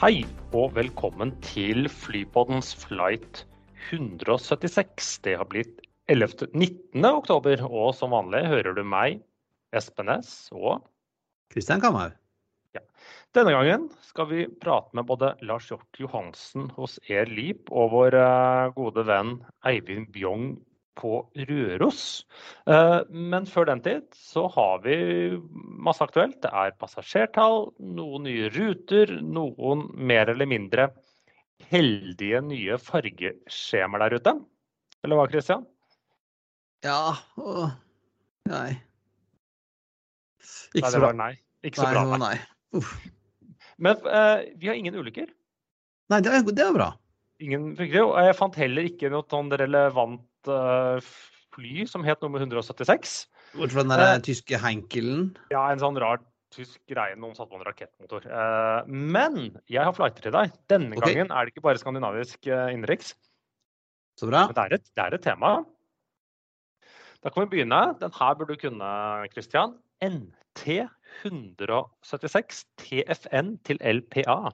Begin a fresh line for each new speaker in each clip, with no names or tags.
Hei og velkommen til Flypoddens flight 176. Det har blitt 11. 19. oktober, og som vanlig hører du meg, Espen S, og
Kristian Kamhaug.
denne gangen skal vi prate med både Lars Hjort Johansen hos Air Leap og vår eh, gode venn Eivind Bjong på Røros. Eh, Men før den tid så har vi masse aktuelt. Det er passasjertall, noen nye ruter, noen mer eller mindre heldige nye fargeskjemaer der ute. Eller hva, Christian?
Ja og Nei. Ikke så bra.
nei. Ikke så bra. Nei. Men eh, vi har ingen ulykker.
Nei, det er, det er bra.
Ingen. Og jeg fant heller ikke noe sånn relevant eh, fly som het nummer 176.
Bortsett fra den der
Eh.
tyske Heinkelen?
Ja, en sånn rar tysk greie. Noen satte på en rakettmotor. Eh, men jeg har flighter til deg. Denne
okay.
gangen er det ikke bare skandinavisk uh, innenriks,
Så bra.
men det er, et, det er et tema. Da kan vi begynne. Den her burde du kunne, Christian. NT 176 TFN til LPA.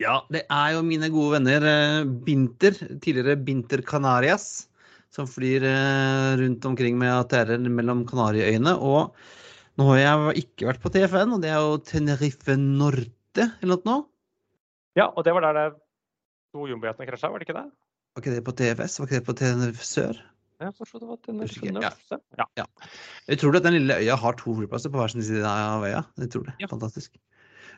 Ja, det er jo mine gode venner eh, Binter, tidligere Binter Canarias, som flyr eh, rundt omkring med ATR-er mellom Kanariøyene. Og nå har jeg ikke vært på TFN, og det er jo Tenerife Norte eller noe. nå.
Ja, og det var der det to jumbojetene krasja, var det ikke det?
Var ikke det på TFS? Var ikke det på Tenerife Sør?
Jeg forstod det var
Tenerife
Norte.
ja.
Ja.
Tror at den lille øya har to flyplasser på hver sin side av øya. Jeg tror det.
Ja.
Fantastisk.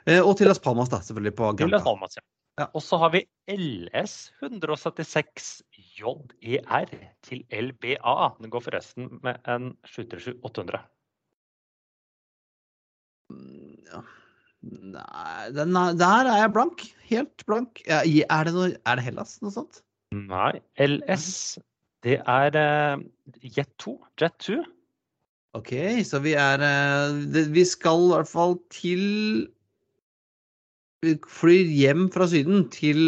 Eh, og til Las Palmas, da, selvfølgelig. på
Til Las
Granca.
Palmas, ja.
Ja.
Og så har vi LS 176 JER til LBA. Den går forresten med en 737 800.
Mm, Ja. Nei, den er, der er jeg blank. Helt blank. Er, det noe, er det Hellas, noe sånt?
Nei, LS det er uh, Jet 2. Jet 2.
OK, så vi er uh, det, Vi skal i hvert fall til flyr hjem fra Syden, til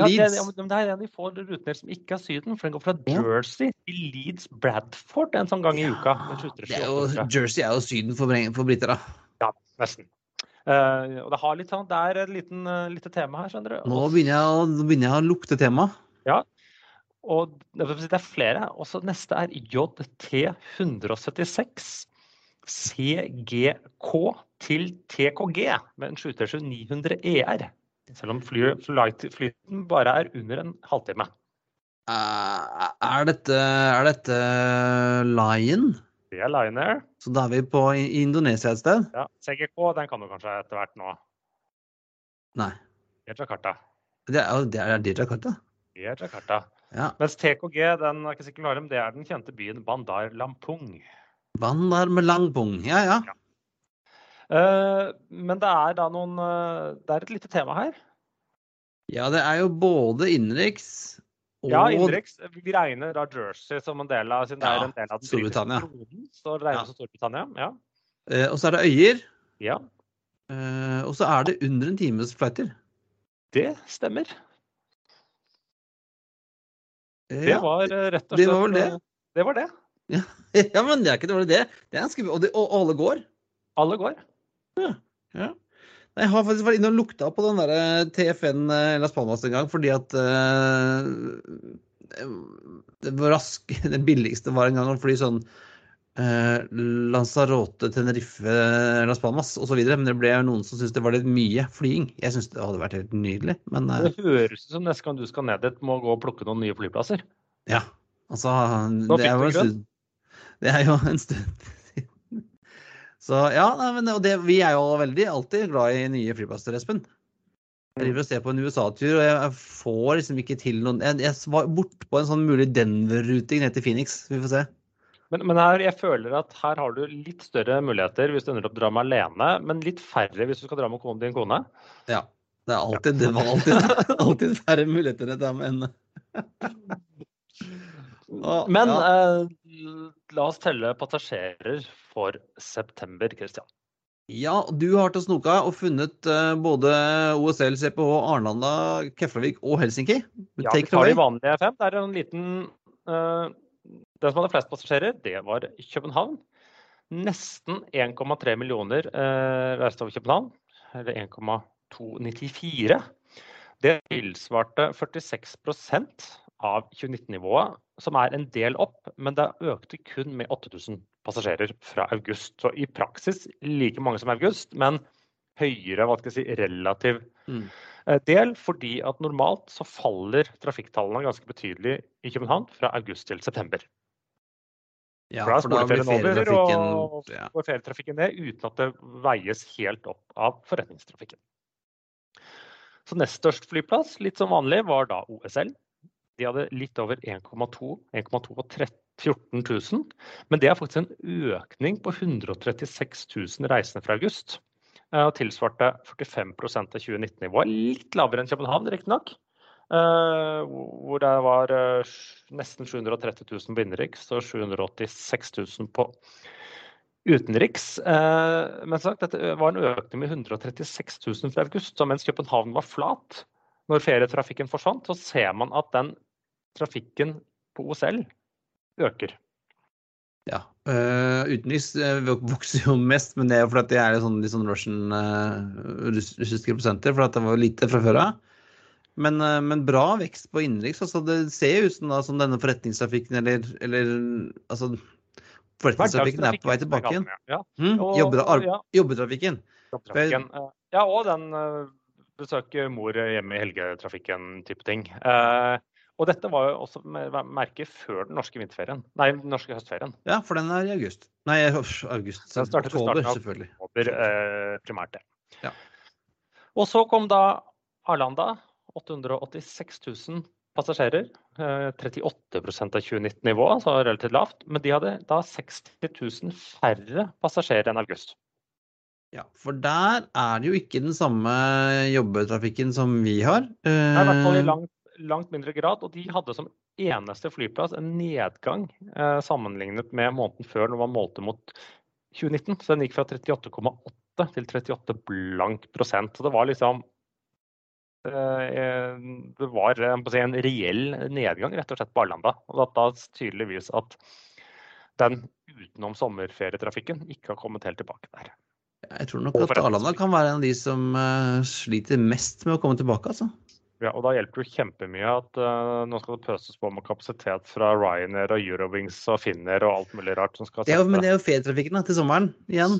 det,
Leeds.
ja, men det er en de får ruter som ikke er Syden, for den går fra. Jersey til Leeds Bradford en sånn gang i uka.
Ja,
Den 737
det er jo, Jersey er jo Syden for, for briter, da.
Ja, nesten. Uh, og det, har litt sånn, det er et liten, uh, lite tema her, skjønner du.
Nå begynner jeg, nå begynner jeg å lukte tema. Ja.
Og det det er flere. Og så neste er JT 176 CGK til TKG med en 737 900 ER. Selv om fly, flight, flyten bare er under en halvtime.
Uh, er dette, er dette Lion?
Det er Lion Air.
Så da er vi på i Indonesia et sted?
Ja, CGK den kan du kanskje etter hvert nå.
Nei.
Det er Jakarta.
Det er, det er, det er Jakarta.
Det er Jakarta.
Ja.
Mens TKG den er ikke sikkert det er den kjente byen Bandar Lampung.
Bandar med langbong. Ja, ja.
Eh, men det er da noen uh, Det er et lite tema her.
Ja, det er jo både innenriks og
Ja, innenriks. Vi regner da Jersey som en del av siden det er en del av den
Storbritannia.
kronen, Så det regnes
Ja.
Storbritannia. Ja.
Uh, Og så er det øyer.
ja,
Og så er det under en times flighter.
det stemmer. Det var rett og slett
det var vel det.
Det var det.
ja, men det er ikke dårlig, det. det er ganske, og, det, og alle går.
Alle går.
Ja. Nei, Jeg har faktisk vært inne og lukta på den der TFN eh, Las Palmas en gang, fordi at uh, det, var rask, det billigste var en gang å fly sånn uh, Lanzarote, Tenerife, Las Palmas osv. Men det ble noen som syntes det var litt mye flying. Jeg syns det hadde vært helt nydelig, men uh,
Det høres ut som neste gang du skal ned dit, må gå og plukke noen nye flyplasser.
ja. Altså,
Så
det er, jo
du
en
grønn?
stund, det er jo en stund siden. Så ja, nei, men og det, vi er jo veldig alltid glad i nye flyplasser, Espen. Jeg driver og ser på en USA-tur, og jeg får liksom ikke til noen Jeg, jeg var bortpå en sånn mulig Denver-ruting ned til Phoenix. Vi får se.
Men, men her, jeg føler at her har du litt større muligheter hvis du ender opp dra med alene, men litt færre hvis du skal dra med konen din kone.
Ja. Det er alltid, det var alltid, alltid færre muligheter til
Men
ja.
eh, la oss telle passasjerer for september, Christian.
Ja, du har til snoka og funnet eh, både OSL, CPH, Arnanda, Keflavik og Helsinki.
Ja, vi tar de vanlige fem. Det er en liten eh, Den som hadde flest passasjerer, det var København. Nesten 1,3 millioner uh, reiste over København. Eller 1,294. Det tilsvarte 46 av 2019-nivået, som er en del opp, men det økte kun med 8000 passasjerer fra august. Så i praksis like mange som august, men høyere hva skal jeg si, relativ
Mm.
eh, del, fordi at normalt så faller trafikktallene ganske betydelig i København fra august til september.
Ja,
For da
blir
skoleferien over,
ferietrafikken
og
ja.
går ferietrafikken ned uten at det veies helt opp av forretningstrafikken. Så nest størst flyplass, litt som vanlig, var da OSL. De hadde litt over 1,2 1,2 og 13 14 000. Men det er faktisk en økning på 136 000 reisende fra august. eh, Og tilsvarte 45% av 2019-nivået. Litt lavere enn København, riktignok. Uh, hvor det var eh, nesten 730 000 på innenriks og 786 000 på utenriks. Men sagt, dette var en økning med 136 000 fra august. Så mens København var flat når ferietrafikken forsvant, så ser man at den trafikken på OSL øker.
Ja. Uh, utenriks eh, vokser jo mest, men det er jo fordi det er sånn, litt sånn Russian uh, russiske prosenter, for at det var lite fra før av. Men, uh, men bra vekst på innenriks. Altså, det ser jo ut som, da, som denne forretningstrafikken eller, eller altså, Forretningstrafikken er på vei tilbake igjen.
Ja,
Mm, jobbetrafikken.
Ja og den eh, besøke mor hjemme i helgetrafikken-type ting. Eh, og dette var jo også merket før den norske vinterferien. Nei, den norske høstferien.
Ja, for den er i august. Nei, august.
Den startet
Oktober,
starten av-
selvfølgelig.
Over, eh, primært det.
Ja.
Og så kom da Arlanda. 886 000 passasjerer. Eh, 38% av 2019-nivået, altså relativt lavt. Men de hadde da 60 000 færre passasjerer enn august.
Ja, for der er det jo ikke den samme jobbetrafikken som vi har.
Nei, I hvert fall i
Eh,
langt, mindre grad. Og de hadde som eneste flyplass en nedgang eh, sammenlignet med måneden før når man målte mot 2019. Så den gikk fra 38,8 til 38 blank prosent. Så det var liksom eh, Det var si, en reell nedgang rett og slett på Arlanda. Og da tydeligvis at den utenom sommerferietrafikken ikke har kommet helt tilbake der.
Jeg tror nok at. Arlanda kan være en av de som eh, sliter mest med å komme tilbake, altså.
Ja, og da hjelper det kjempemye at uh, nå skal det pøses på med kapasitet fra Ryanair og Eurowings og Finner og alt mulig rart som skal
Det er jo, men det er jo ferietrafikken til sommeren igjen.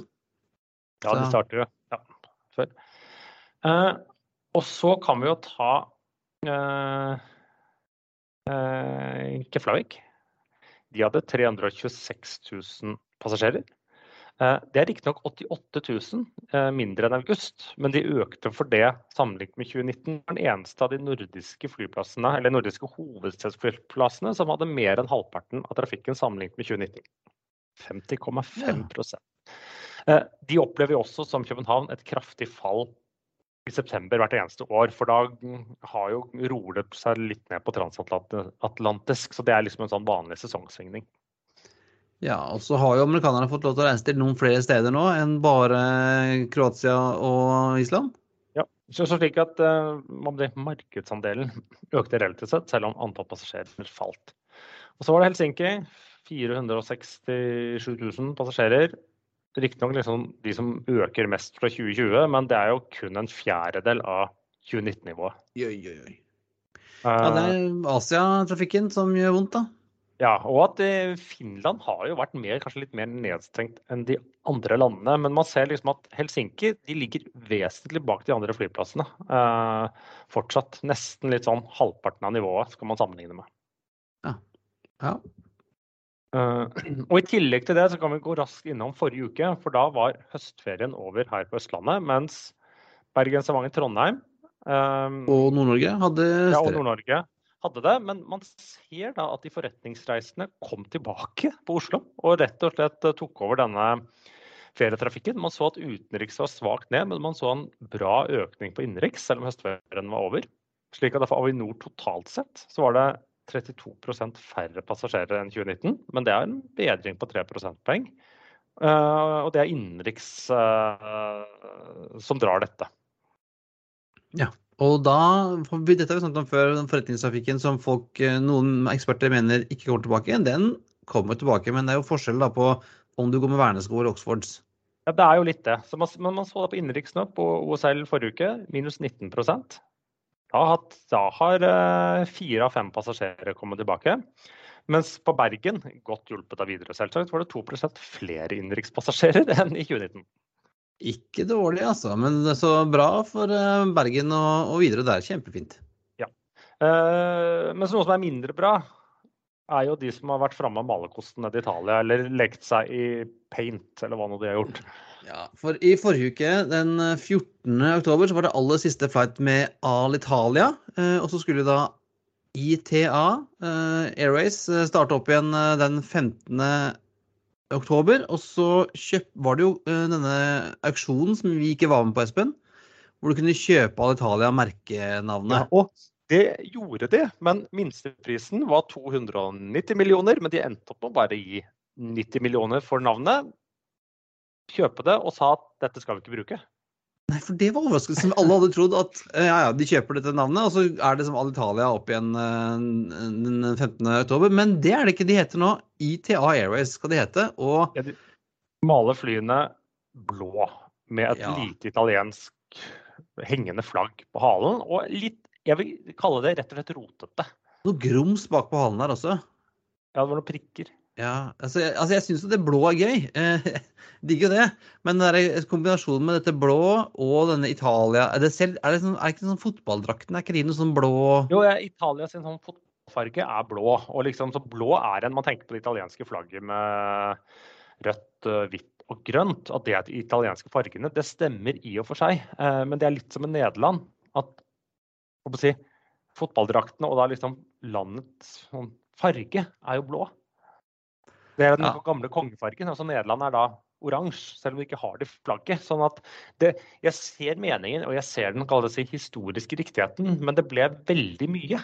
Ja,
de
starter jo ja, før. Uh, og så kan vi jo ta uh, Keflavik. De hadde 326 000 passasjerer. Eh, Det er riktignok 88 000 eh, mindre enn august, men de økte for det sammenlignet med 2019. Det var den eneste av de nordiske flyplassene, eller nordiske hovedstedsflyplassene som hadde mer enn halvparten av trafikken sammenlignet med 2019. 50,5 ja. De opplever også, som København, et kraftig fall i september hvert eneste år. For da har jo roer det seg litt ned på transatlantisk, så det er liksom en sånn vanlig sesongsvingning.
Ja, og så har jo amerikanerne fått lov til å reise til noen flere steder nå enn bare Kroatia og Island.
Ja, så, så slik at uh, markedsandelen økte relativt sett, selv om antall passasjerer falt. Og så var det Helsinki. 467 000 passasjerer. Riktignok liksom de som øker mest fra 2020, men det er jo kun en fjerdedel av 2019-nivået.
Oi, oi, oi. Ja, det er Asia-trafikken som gjør vondt, da.
Ja, og at eh, Finland har jo vært mer, kanskje litt mer nedstengt enn de andre landene. Men man ser liksom at Helsinki de ligger vesentlig bak de andre flyplassene. Eh, fortsatt nesten litt sånn halvparten av nivået skal man sammenligne med.
Ja.
Eh, og I tillegg til det så kan vi gå raskt innom forrige uke, for da var høstferien over her på Østlandet. Mens Bergen, Stavanger, Trondheim eh,
Og Nord-Norge hadde
ja, og. Nord-Norge hadde det. Men man ser da at de forretningsreisende kom tilbake på Oslo og rett og slett tok over denne ferietrafikken. Man så at utenriks var svakt ned, men man så en bra økning på innenriks, selv om høstferien var over. Slik at for Avinor totalt sett så var det 32% færre passasjerer enn 2019, men det er en bedring på 3 prosentpoeng. Uh, og det er innenriks uh, som drar dette.
Ja, og da Dette har vi snakket om før, den forretningstrafikken som folk, eh, noen eksperter mener ikke kommer tilbake. Den kommer tilbake, men det er jo forskjell da på om du går med vernesko eller Oxfords.
Ja, Det er jo litt det. Så man, man så det på innenriks nå, på OSL forrige uke, minus 19 Da, hatt, da har fire av fem passasjerer kommet tilbake. Mens på Bergen, godt hjulpet av Widerøe selvsagt, var det 2% flere innenrikspassasjerer enn i 2019.
Ikke dårlig, altså. Men så bra for eh, Bergen og, og videre er kjempefint.
Ja. Uh, mens noe som er mindre bra, er jo de som har vært framme av malerkosten nede i Italia, eller lekt seg i paint, eller hva nå de har gjort.
Ja, for I forrige uke, den 14. oktober, så var det aller siste flight med Alitalia. Eh, og så skulle da ITA eh, Airways eh, starte opp igjen eh, den 15. oktober. Og så kjøp, var det jo denne auksjonen som vi ikke var med på, Espen. Hvor du kunne kjøpe Alitalia merkenavnet.
Ja, og det gjorde de, men minsteprisen var 290 millioner. Men de endte opp med å bare gi 90 millioner for navnet. Kjøpe det og sa at dette skal vi ikke bruke.
Nei, for det var overraskelsen. Alle hadde trodd at eh, ja, ja, de kjøper dette navnet, og så er det som Alitalia opp igjen eh, den 15. oktober. Men det er det ikke de heter nå. ITA Airways skal de hete. Og ja, de
maler flyene blå med et ja. lite italiensk hengende flagg på halen. Og litt, jeg vil kalle det rett og slett rotete.
Noe grums bak på halen der også.
Ja, det var noen prikker.
Ja, altså, altså jeg syns jo det blå er gøy. Eh, Digger jo det. Men den er kombinasjonen med dette blå og denne Italia Er det, selv, er det, sånn, er ikke sånn fotballdrakten? Er ikke de noe sånn blå
Jo, Italia sin sånn fotballfarge er blå. Og liksom, så blå er en Man tenker på det italienske flagget med rødt, eh, hvitt og grønt. At det er de italienske fargene. Det stemmer i og for seg. Eh, men det er litt som i Nederland. At si, fotballdraktene og da liksom landets sånn, farge er jo blå. Det er den ja. gamle kongefargen. altså Nederland er da oransje, selv om de ikke har det flagget. sånn at det, Jeg ser meningen, og jeg ser den si, historiske riktigheten, men det ble veldig mye.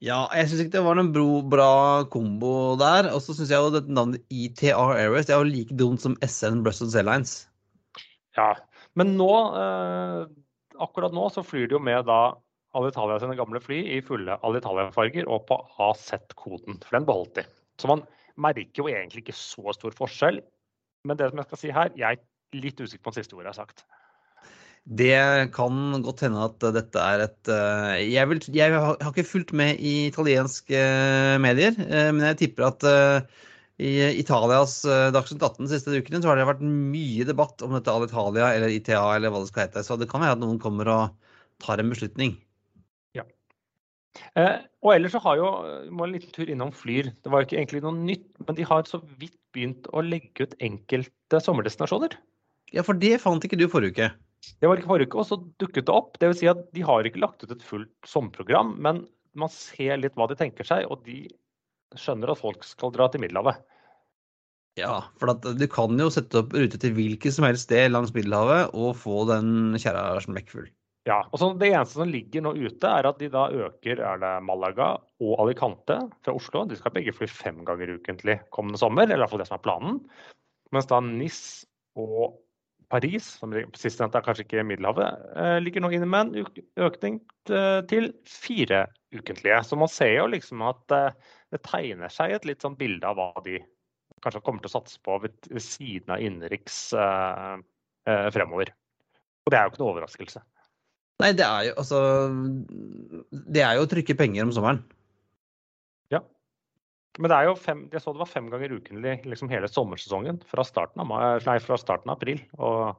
Ja, jeg syns ikke det var noen bro, bra kombo der. Og så syns jeg jo dette navnet ETR Airways det er jo like dumt som SN Brussels Airlines.
Ja, men nå, eh, akkurat nå så flyr de jo med da Alitalia sine gamle fly i fulle Alitalia-farger og på AZ-koden, for den beholdt de. Så man merker jo egentlig ikke så stor forskjell. Men det som jeg skal si her, jeg er litt usikker på den siste ordet jeg har sagt.
Det kan godt hende at dette er et eh, Jeg, vil, jeg har ikke fulgt med i italienske eh, medier, eh, men jeg tipper at i Italias Dagsnytt 18 de siste ukene så har det vært mye debatt om dette Alitalia eller ITA eller hva det skal hete. Så det kan være at noen kommer og tar en beslutning.
Eh, og ellers så har jo må en liten tur innom Flyr. Det var jo ikke egentlig noe nytt, men de har så vidt begynt å legge ut enkelte sommerdestinasjoner.
Ja, for det fant ikke du forrige uke?
Det var ikke forrige uke, og så dukket det opp. Det vil si at de har ikke lagt ut et fullt sommerprogram, men man ser litt hva de tenker seg, og de skjønner at folk skal dra til Middelhavet.
Ja, for du kan jo sette opp rute til hvilket som helst sted langs Middelhavet og få den kjerra smekkfull.
Ja, og så Det eneste som ligger nå ute, er at de da øker er det Malaga og Alicante fra Oslo. De skal begge fly fem ganger ukentlig kommende sommer, eller fall det som er planen. Mens da NIS og Paris, som sistnevnte er kanskje ikke Middelhavet, eh, ligger nå inne med en økning til fire ukentlige. Så man ser jo liksom at eh, det tegner seg et litt sånn bilde av hva de kanskje kommer til å satse på ved, siden av innenriks eh, fremover. Og det er jo ikke noe overraskelse.
Nei, det er jo altså Det er jo å trykke penger om sommeren.
Ja. Men det er jo fem, jeg så det var fem ganger ukentlig liksom hele sommersesongen fra starten av, nei, fra starten av april og,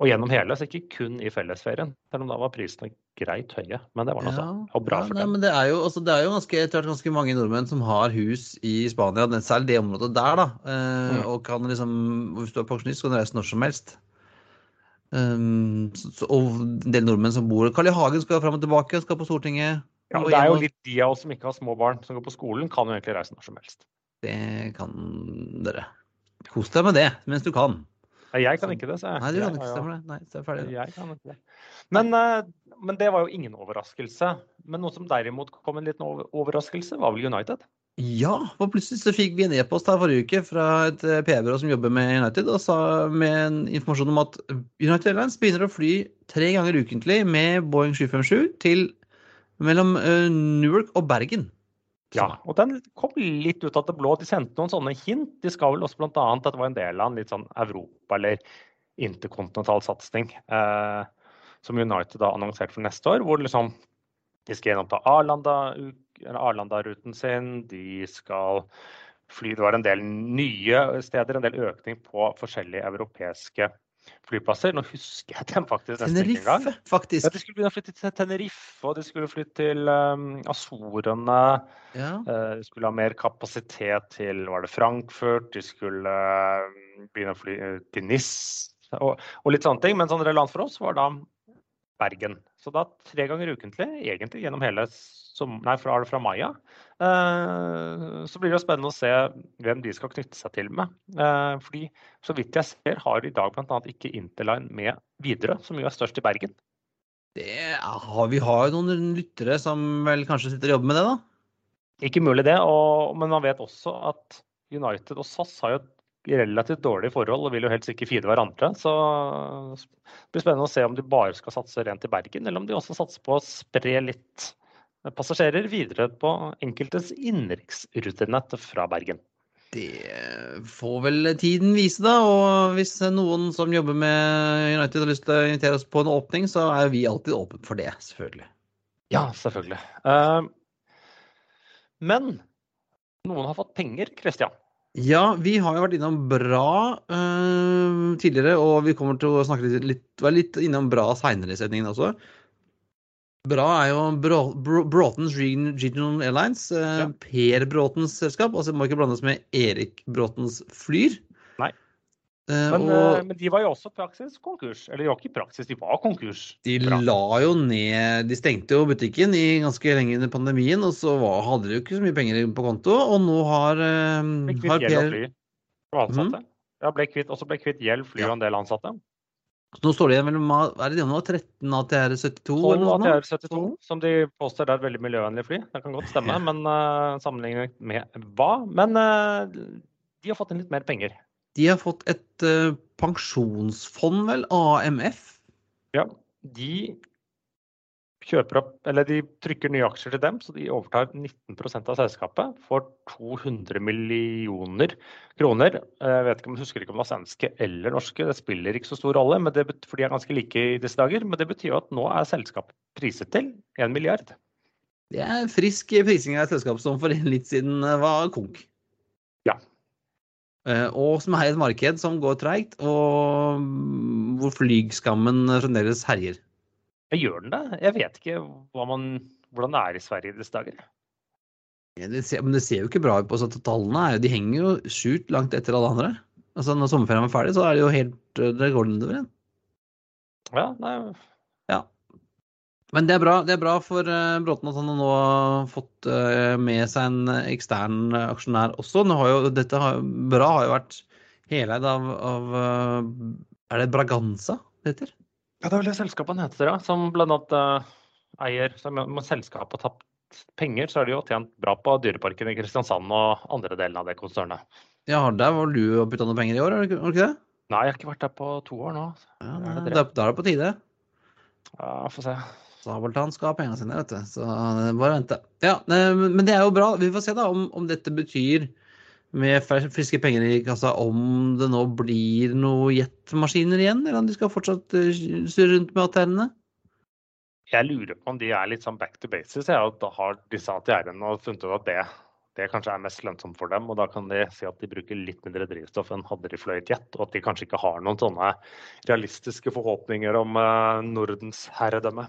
og, gjennom hele, så ikke kun i fellesferien. Selv om da var prisene greit høye. Men det var noe ja, så, Og bra
for nei, dem. det er jo, altså, det er jo ganske, ganske, mange nordmenn som har hus i Spania, særlig det området der, da. Eh, mm. Og kan liksom, hvis du er pensjonist, kan du reise når som helst. Um, så, og en del nordmenn som bor Carl I. Hagen skal fram og tilbake, skal på Stortinget.
Ja, det er jo litt de av oss som ikke har små barn som går på skolen, kan jo egentlig reise når som helst.
Det kan dere. Kos deg med det mens du kan.
Nei, jeg kan ikke det, så jeg.
Nei, du kan ikke stemme det. Nei, så er ferdig.
Jeg kan ikke det. Men, eh, men det var jo ingen overraskelse. Men noe som derimot kom en liten overraskelse, var vel United.
Ja, for plutselig så fikk vi en e-post her forrige uke fra et eh, PR-byrå som jobber med United, og sa med en informasjon om at United Airlines begynner å fly tre ganger ukentlig med Boeing 757 til mellom eh, Newark og Bergen.
Ja, og den kom litt ut av det blå. De sendte noen sånne hint. De skal vel også bl.a. at det var en del av en litt sånn Europa- eller interkontinental satsing eh, som United da annonserte for neste år, hvor liksom de skal gjenoppta Arlanda, eller Arlanda-ruten sin. De skal fly Det var en del nye steder, en del økning på forskjellige europeiske flyplasser. Nå husker jeg dem faktisk nesten ikke engang.
Tenerife,
Ja, de skulle begynne å flytte til Tenerife, og de skulle flytte til um, Azorene.
Ja.
Uh, De skulle ha mer kapasitet til var det Frankfurt, de skulle uh, begynne å fly uh, til NIS og, og litt sånne ting. Men sånn relevant for oss var da Bergen. Så da tre ganger ukentlig, egentlig gjennom hele som, nei, fra, fra Maya. Eh, så blir det jo spennende å se hvem de skal knytte seg til med. Uh, fordi så vidt jeg ser, har i dag bl.a. ikke Interline med Widerøe, som jo er størst i Bergen.
Det har, vi har jo noen lyttere som vel kanskje sitter og jobber med det, da.
Ikke mulig det, og, men man vet også at United og SAS har jo et relativt dårlig forhold og vil jo helst ikke fide hverandre. Så det blir spennende å se om de bare skal satse rent i Bergen, eller om de også satser på å spre litt passasjerer videre på enkeltes innenriksrutenett fra Bergen.
Det får vel tiden vise, da. Og hvis noen som jobber med United har lyst til å invitere oss på en åpning, så er vi alltid åpne for det, selvfølgelig.
Ja, selvfølgelig. Eh, men noen har fått penger, Christian.
Ja, vi har jo vært innom bra øh, tidligere, og vi kommer til å snakke litt, litt, litt innom bra seinere i sendingen også. Bra er jo Bråtens Region- Regional Airlines. eh,
Ja.
Per Bråtens selskap. Altså må ikke blandes med Erik Bråtens Flyr.
Nei.
Eh,
Men,
og
eh, men de var jo også praksis konkurs. Eller de var ikke praksis, de var konkurs.
de
Bra.
la jo ned De stengte jo butikken i ganske lenge under pandemien, og så var, hadde de jo ikke så mye penger på konto, og nå har,
Ble
har
og
Per
og så ble kvitt, gjeld, fly og en del ansatte.
Så nå står det igjen mellom hva er det nå, 13 ATR 72
12
noe sånt? nå?
ATR-72, som de påstår er et veldig miljøvennlig fly. Det kan godt stemme,
Ja.
men uh, sammenlignet med hva? Men uh, de har fått inn litt mer penger.
De har fått et uh, pensjonsfond, vel, AMF.
Ja, de kjøper opp, eller de trykker nye aksjer til dem, så de overtar 19% av selskapet for 200 millioner kroner. Jeg vet ikke om jeg husker ikke om det var svenske eller norske, det spiller ikke så stor rolle, men det, for de er ganske like i disse dager. Men det betyr jo at nå er selskapet priset til 1 milliard.
Det er frisk prising av et selskap som for litt siden eh, var konk.
Ja.
Eh, Og som er i et marked som går treigt, og hvor flygskammen fremdeles herjer.
Ja, Gjør den det? Jeg vet ikke man, hvordan det er i Sverige i disse dager.
Ja, Det ser, men det ser jo ikke bra ut på at tallene. er De henger jo sjukt langt etter alle andre. Altså Når sommerferien er ferdig, så er det jo helt eh, Det går nedover igjen.
Ja, nei, Ja.
Men det er bra, det er bra for uh, Bråten at han nå har fått uh, med seg en ekstern uh, aksjonær også. Jo, dette har, Bra har jo vært heleid av, av Er det Braganza det heter?
Ja, det er vel det selskapet heter, ja. Som blant annet eh, eier Som om selskapet har tapt penger, så har de jo tjent bra på Dyreparken i Kristiansand og andre delen av det konsernet.
Ja, der var du og putta noen penger i år, har du ikke- det?
Nei, jeg har ikke vært der på to år nå.
Ja,
Er
da, da er det på tide.
Ja, Få se.
Sabeltann skal ha pengene sine, vet du. Så eh, bare vente. Ja, eh, men det er jo bra. Vi får se da om, om dette betyr med friske penger i kassa, om det nå blir noen jetmaskiner igjen, eller om de skal fortsatt eh, surre rundt med ATR-ene.
Jeg lurer på om de er litt sånn back to basis. ja, og da har disse ATR-ene funnet ut at det, det kanskje er mest lønnsomt for dem. Og da kan de si at de bruker litt mindre drivstoff enn hadde de fløyet jet. Og at de kanskje ikke har noen sånne realistiske forhåpninger om eh, Nordens herredømme.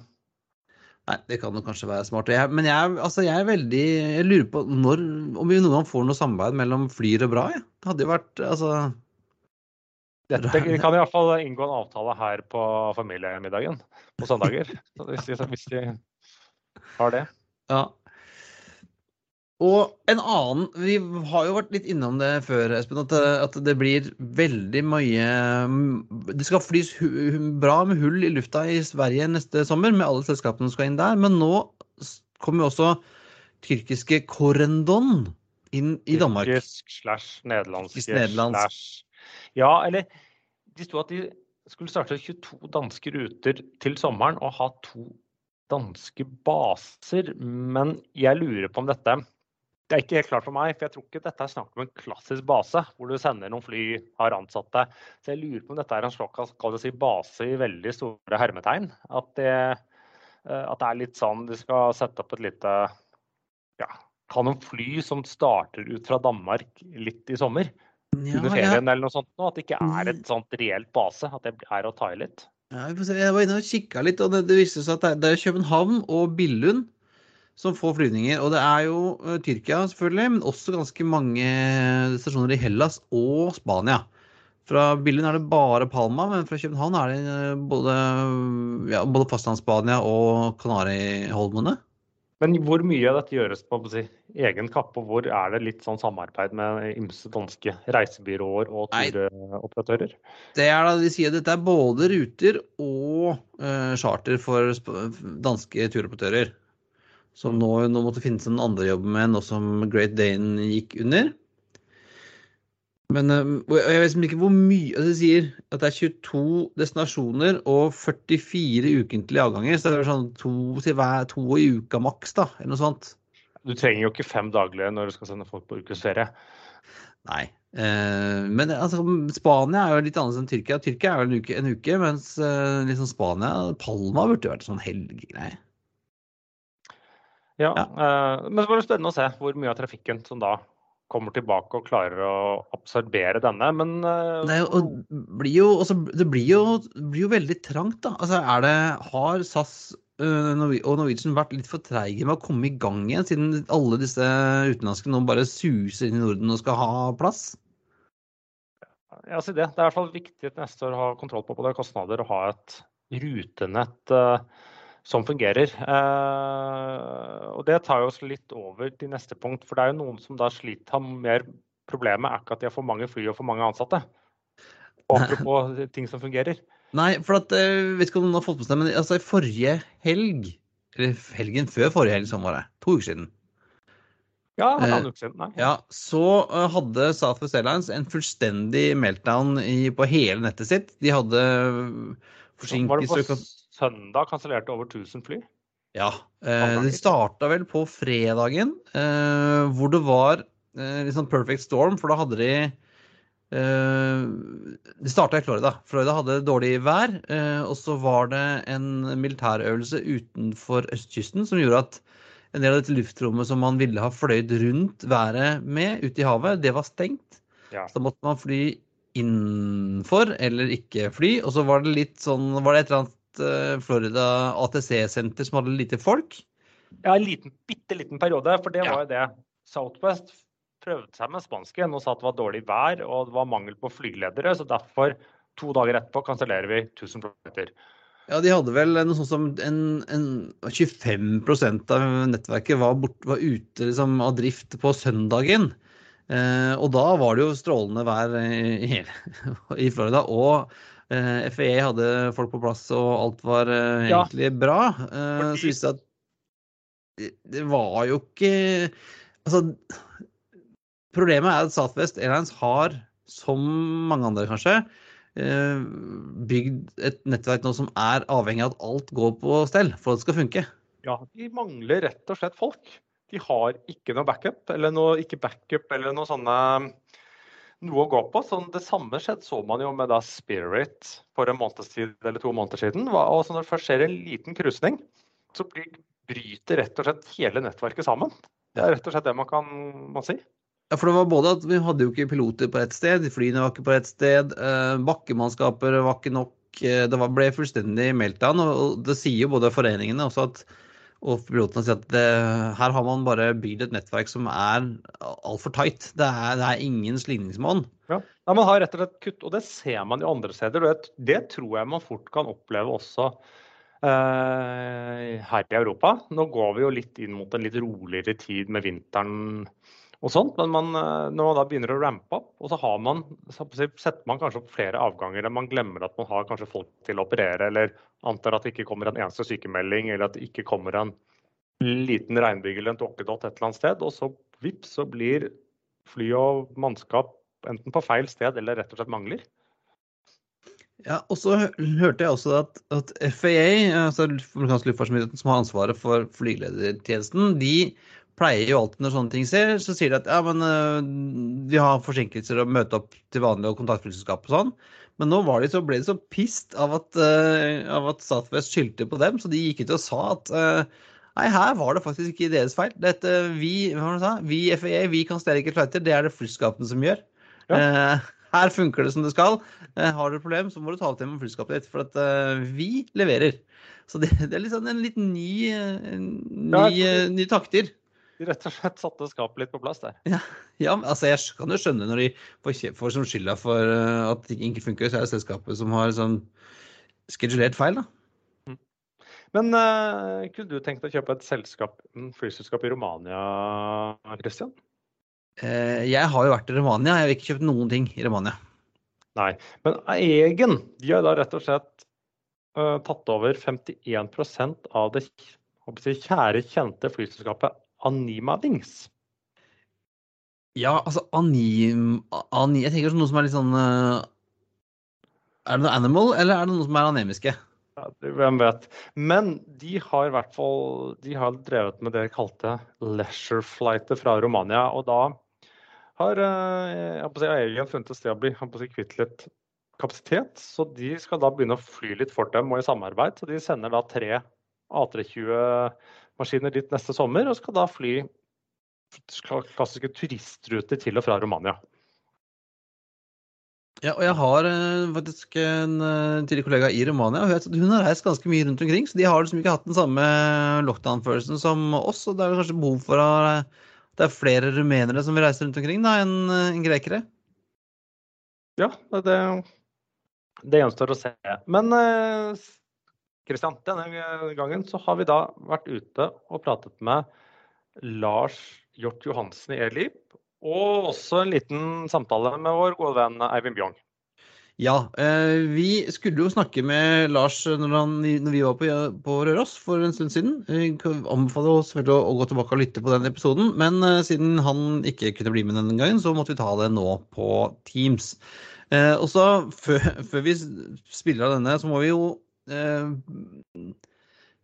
Nei, det kan jo kanskje være smart. Jeg, men jeg, altså, jeg er veldig Jeg lurer på når, om vi noen gang får noe samarbeid mellom Flyr og Bra. Ja. Det hadde jo vært altså
Dette kan iallfall inngå en avtale her på familiemiddagen på søndager. Så hvis, de, hvis de har det.
Ja. Og en annen Vi har jo vært litt innom det før, Espen, at, at det blir veldig mye Det skal flys bra med hull i lufta i Sverige neste sommer, med alle selskapene som skal inn der. Men nå kommer jo også tyrkiske Korendon inn i Danmark.
Tyrkisk slash nederlandsk
slash
Ja, eller de sto at de skulle starte 22 danske ruter til sommeren og ha to danske baser. Men jeg lurer på om dette det er ikke helt klart for meg, for jeg tror ikke dette er snakk om en klassisk base hvor du sender noen fly, har ansatte. Så jeg lurer på om dette er en slags si, base i veldig store hermetegn. At det, eh, at det, er litt sånn de skal sette opp et lite ja, Kan noen fly som starter ut fra Danmark litt i sommer. Ja, under ferien ja. eller noe sånt. nå, At det ikke er et sånt reelt base. At det er å ta i litt.
Ja, jeg var inne og kikka litt, og det, det viste seg at det er København og Billund som får flyvninger. Og det er jo uh, Tyrkia, selvfølgelig, men også ganske mange stasjoner i Hellas og Spania. Fra Billund er det bare Palma, men fra København er det uh, både, ja, både fastlands-Spania og Kanariholmene.
Men hvor mye av dette gjøres på si, egen kappe, og hvor er det litt sånn samarbeid med ymse danske reisebyråer og turoperatører?
Det er da de sier at dette er både ruter og uh, charter for danske turoperatører. Som nå, nå måtte finnes en andre jobb med, nå som Great Dane gikk under. Men eh, jeg vet ikke hvor mye altså, Det sier at det er 22 destinasjoner og 44 ukentlige avganger. Så det er sånn to, hver, to i uka maks, da, eller noe sånt.
Du trenger jo ikke fem daglige når du skal sende folk på ukesferie.
Nei. Eh, men altså, Spania er jo litt annerledes enn Tyrkia. Tyrkia er jo en uke, en uke mens eh, liksom Spania Palma burde vært sånn helgegreie.
Ja. Eh, men så var det spennende å se hvor mye av trafikken som da kommer tilbake og klarer å absorbere denne, men uh,
det, og blir jo, også, det blir jo, blir jo, veldig trangt, da. Altså, er det, har SAS uh, og Norwegian vært litt for treige med å komme i gang igjen, siden alle disse utenlandske nå bare suser inn i Norden og skal ha plass?
Ja, si det. Det er i hvert fall viktig neste år å ha kontroll på både kostnader og ha et rutenett. Uh, som fungerer. Eh, og Det tar oss litt over til neste punkt. For det er jo noen som da sliter har mer Problemet er ikke at de har for mange fly og for mange ansatte. Og apropos ting som fungerer.
Nei, for at, jeg eh, vet ikke om noen har fått med seg, men altså i forrige helg, eller helgen før forrige helg, som var det, to uker siden
ja, en uke siden. Nei.
Ja, så hadde Southwest Airlines en fullstendig meltdown i, på hele nettet sitt. De hadde forsinkelser
søndag kansellerte over 1000 fly.
Ja. Eh, det starta vel på fredagen, eh, hvor det var eh, litt sånn perfect storm, for da hadde de eh, Det starta i Florida. Florida hadde dårlig vær, eh, og så var det en militærøvelse utenfor østkysten som gjorde at en del av dette luftrommet som man ville ha fløyd rundt været med ute i havet, det var stengt. Ja. Så da måtte man fly innenfor eller ikke fly. Og så var det litt sånn Var det et eller annet Florida ATC-senter som hadde lite folk?
Ja, en liten, bitte liten periode. For det var jo det. Southwest prøvde seg med spansken og sa at det var dårlig vær og det var mangel på flygeledere. Så derfor, to dager etterpå, kansellerer vi 1000 flytter.
Ja, de hadde vel noe sånt som en, en 25 av nettverket var, bort, var ute liksom, av drift på søndagen. Eh, og da var det jo strålende vær i, i Florida. Og Eh, FAA hadde folk på plass, og alt var eh, egentlig ja. bra. Eh, så viste det at det, det var jo ikke Altså, problemet er at Southwest Airlines har, som mange andre kanskje, bygd et nettverk nå som er avhengig av at alt går på stell for at det skal funke.
Ja, de mangler rett og slett folk. De har ikke noe backup, eller noe, ikke backup, eller noe sånne noe å gå på. Så det samme skjedde så man jo med da Spirit for en måneds tid eller to måneder siden. Og så når det først skjer en liten krusning, så bryter rett og slett hele nettverket sammen. Det er rett og slett det man kan man si.
Ja, for det var både at Vi hadde jo ikke piloter på ett sted, flyene var ikke på ett sted, eh, bakkemannskaper var ikke nok. Eh, det ble fullstendig meltdown. og Det sier jo både foreningene også at og pilotene sier at det, her har man bare bygd et nettverk som er altfor tight. Det det er ingen slingringsmonn.
Ja. ja. man har rett og slett kutt, og det ser man jo andre steder. og Det tror jeg man fort kan oppleve også her i Europa. Nå går vi jo litt inn mot en litt roligere tid med vinteren og sånt, men man, når man da begynner å rampe opp, og så, har man, så setter man kanskje opp flere avganger enn man glemmer at man har kanskje folk til å operere, eller antar at det ikke kommer en eneste sykemelding, eller at det ikke kommer en liten regnbyge eller en tåkedott et eller annet sted, og så vips, så blir fly og mannskap enten på feil sted eller rett og slett mangler.
Ja, og så hørte jeg også at, at FAA, altså som har ansvaret for flygeledertjenesten, de pleier jo alltid når sånne ting skjer, så sier de at ja, men vi har forsinkelser og møte opp til vanlig og kontaktflyselskap og sånn. Men nå det så, ble de så pissed av at, uh, av at Statfest skyldte på dem, så de gikk ut og sa at uh, Nei, her var det faktisk ikke deres feil. Dette, vi, vi FAA vi kan stelle ikke flighter, det er det flyselskapene som gjør. Ja. Uh, her funker det som det skal. Eh, har du et problem, så må du ta det til med flyselskapet ditt. For at eh, vi leverer. Så det, det er liksom en litt ny, ny, ja, ny takter.
Rett og slett satte skapet litt på plass der.
Ja, ja altså jeg kan jo skjønne når de får, får som skylda for eh, at ting ikke funker, så er det selskapet som har sånn skedulert feil, da.
Men uh, kunne du tenkt å kjøpe et selskap, flyselskap i Romania, Christian?
Uh, jeg har jo vært i Romania. Jeg har ikke kjøpt noen ting i Romania.
Nei, men Egen de har da rett og slett uh, tatt over 51 av det si, kjære, kjente flyselskapet Anima Wings.
Ja, altså Anim... Ani, jeg tenker noe som er litt sånn Er det noe animal, eller er det noe som er anemiske?
Ja, hvem vet. Men de har i hvert fall de har drevet med det de kalte leisure flighter fra Romania. Og da har eh, jeg funnet et sted å bli kvitt litt kapasitet. Så de skal da begynne å fly litt for dem og i samarbeid. Så de sender da tre A320-maskiner dit neste sommer og skal da fly klassiske turistruter til og fra Romania.
Ja, og jeg har uh, faktisk en uh, tidligere kollega i Romania. Hun har reist ganske mye rundt omkring, så de har liksom ikke hatt den samme lockdown-følelsen som oss. og Det er kanskje behov for at det er flere rumenere som vil reise rundt omkring da, enn en grekere?
Ja, det, det gjenstår å se. Men Kristian, denne gangen så har vi da vært ute og pratet med Lars Hjort Johansen i Elip og også en liten samtale med vår gode venn Eivind Bjørn.
Ja, eh, vi skulle jo snakke med Lars når, han, når vi var på, på, Røros for en stund siden. Vi anbefaler oss å, å gå tilbake og lytte på den episoden. Men uh, siden han ikke kunne bli med denne gangen, så måtte vi ta det nå på Teams. Uh, og så før, før, vi spiller av denne, så må vi jo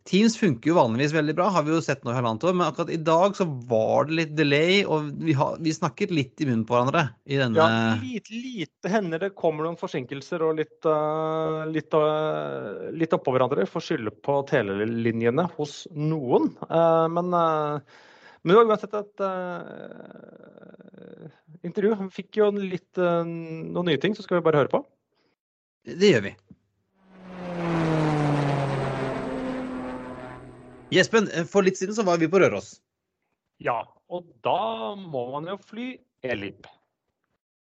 Teams funker jo vanligvis veldig bra, har vi jo sett nå i halvannet år. Men akkurat i dag så var det litt delay, og vi, har, vi snakket litt i munnen på hverandre. i denne...
Ja, lite, lite hender det kommer noen forsinkelser og litt, uh, litt, uh, litt oppå hverandre. Får skylde på telelinjene hos noen. Uh, men, men, det var uansett et intervju. Vi fikk jo litt, noen nye ting, så skal vi bare høre på.
Det gjør vi. Jespen, for litt siden så var vi på Røros.
Ja, og da må man jo fly Elib.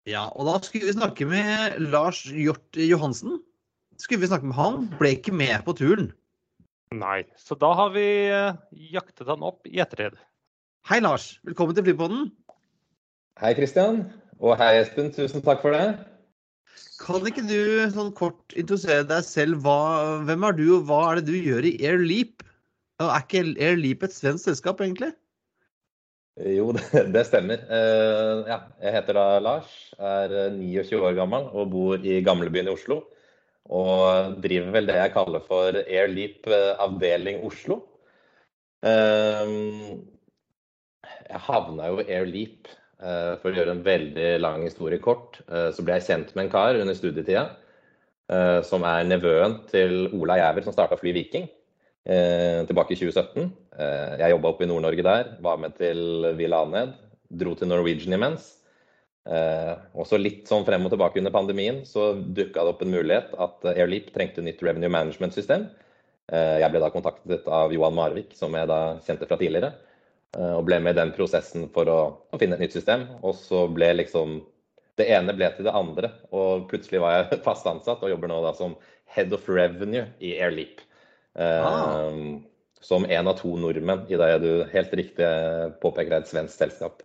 Ja, og da skulle vi snakke med Lars Hjort Johansen. Skulle vi snakke med han, ble ikke med på turen.
Nei, så da har vi eh, jaktet han opp i ettertid.
Hei, Lars. Velkommen til Flypodden.
Hei, Kristian. Og hei, Espen. Tusen takk for det.
Kan ikke du sånn kort introdusere deg selv? Hva, hvem er du, og hva er det du gjør i Air Leap? Er ikke Air Leap et svensk selskap, egentlig?
Jo, det, stemmer. Uh, ja, jeg heter da Lars, er 29 år gammel og bor i gamlebyen i Oslo. Og driver vel det jeg kaller for Air Leap uh, avdeling Oslo. Jeg havna jo Air Leap for å gjøre en veldig lang historie kort. så ble jeg kjent med en kar under studietida som er nevøen til Ola Jæver, som starta Fly Viking eh, tilbake i 2017. Eh, jeg jobba oppe i Nord-Norge der, var med til Villa Aned. Dro til Norwegian imens. Eh, også litt sånn frem og tilbake under pandemien så dukka det opp en mulighet at Airleap trengte nytt revenue management-system. Eh, jeg ble da kontaktet av Johan Marvik, som jeg da kjente fra tidligere. Eh, og ble med i den prosessen for å, å finne et nytt system. Og så ble liksom det ene ble til det andre, og plutselig var jeg fast ansatt og jobber nå da som head of revenue i Airleap. Ah. Som en av to nordmenn, i det du helt riktig påpeker er et svensk selskap.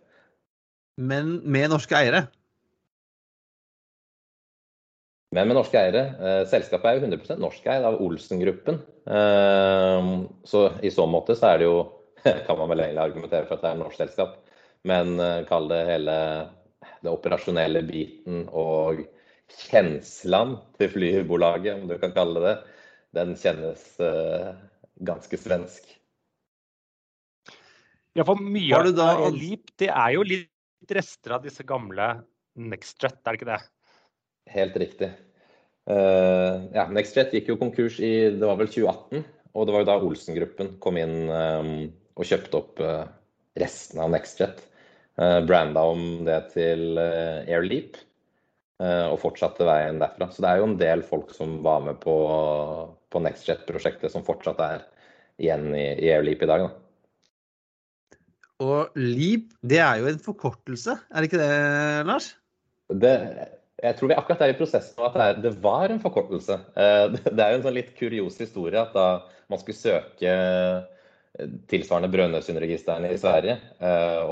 Men med norske eiere?
Men med norske eiere. Selskapet er jo 100% norskeid av Olsen-gruppen. Så i så måte så er det jo kan man vel egentlig argumentere for at det er et norsk selskap. Men kall det hele det operasjonelle biten og kjenslene til flybolaget, om du kan kalle det det, den kjennes ganske svensk.
Ja, for mye av det LEAP, det er jo litt rester av disse gamle NextJet, er det ikke det?
Helt riktig. Ja, NextJet gikk jo konkurs i, det var vel 2018, og det var jo da Olsen-gruppen kom inn og kjøpte opp resten av NextJet. Branda om det til Air Leap og fortsatte veien derfra. Så det er jo en del folk som var med på NextJet-prosjektet som fortsatt er igjen i i Leap i dag da.
Og Leap, det er jo en forkortelse, er det ikke det, Lars?
Det, jeg tror vi akkurat er i prosessen med at det var en forkortelse. Det er jo en sånn litt kurios historie at da man skulle søke tilsvarende Brønnøysundregistrene i Sverige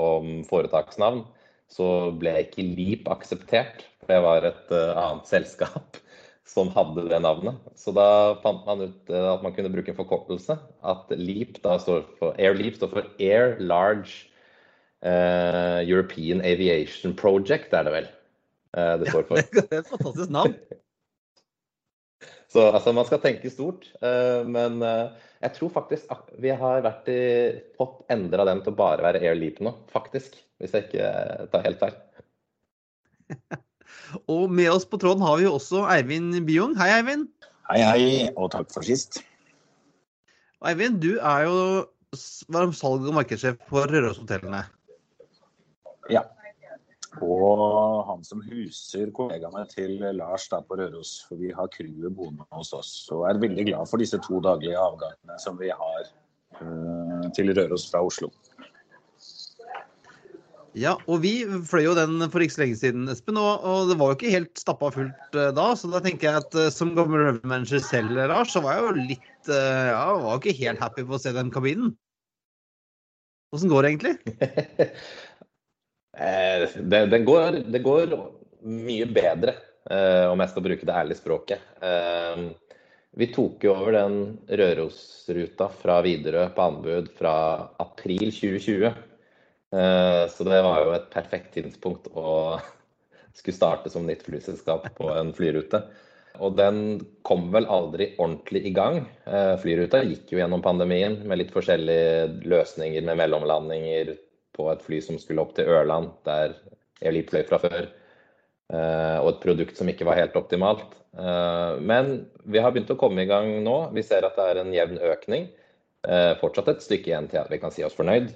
om foretaksnavn, så ble ikke Leap akseptert. For det var et annet selskap som hadde det navnet. Så da fant man ut at man kunne bruke en forkortelse. At Leap da står for Air Leap står for Air Large European Aviation Project, er det vel det står for.
Det er et fantastisk navn.
Så altså, man skal tenke stort. Men jeg tror faktisk vi har vært i, fått endra den til å bare være Air Leap nå, faktisk. Hvis jeg ikke tar helt feil.
Og med oss på tråden har vi jo også Eivind Byung. Hei, Eivind.
Hei, hei, og takk for sist.
Eivind, du er jo salg- og markedssjef for Røros-hotellene.
Ja. Og han som huser kollegaene til Lars da på Røros, for vi har crewet boende hos oss. Og er veldig glad for disse to daglige avgangene som vi har uh, til Røros fra Oslo.
Ja, og vi fløy jo den for ikke så lenge siden, Espen. Og, og det var jo ikke helt stappa fullt uh, da. Så da tenker jeg at uh, som gammel revenue-manager selv, Lars, så var jeg jo litt Ja, var jo ikke helt happy på å se den kabinen. Åssen går det egentlig?
det, det, går, det, går, mye bedre, om jeg skal bruke det ærlige språket. Vi tok jo over den Rørosruta fra Widerøe på anbud fra april 2020. Så det var jo et perfekt tidspunkt å skulle starte som nytt flyselskap på en flyrute. Og den kom vel aldri ordentlig i gang. Flyruta gikk jo gjennom pandemien med litt forskjellige løsninger med mellomlandinger på et fly som skulle opp til Ørland, der Airleap fløy fra før. Og et produkt som ikke var helt optimalt. Men vi har begynt å komme i gang nå. Vi ser at det er en jevn økning. Fortsatt et stykke igjen til at vi kan si oss fornøyd.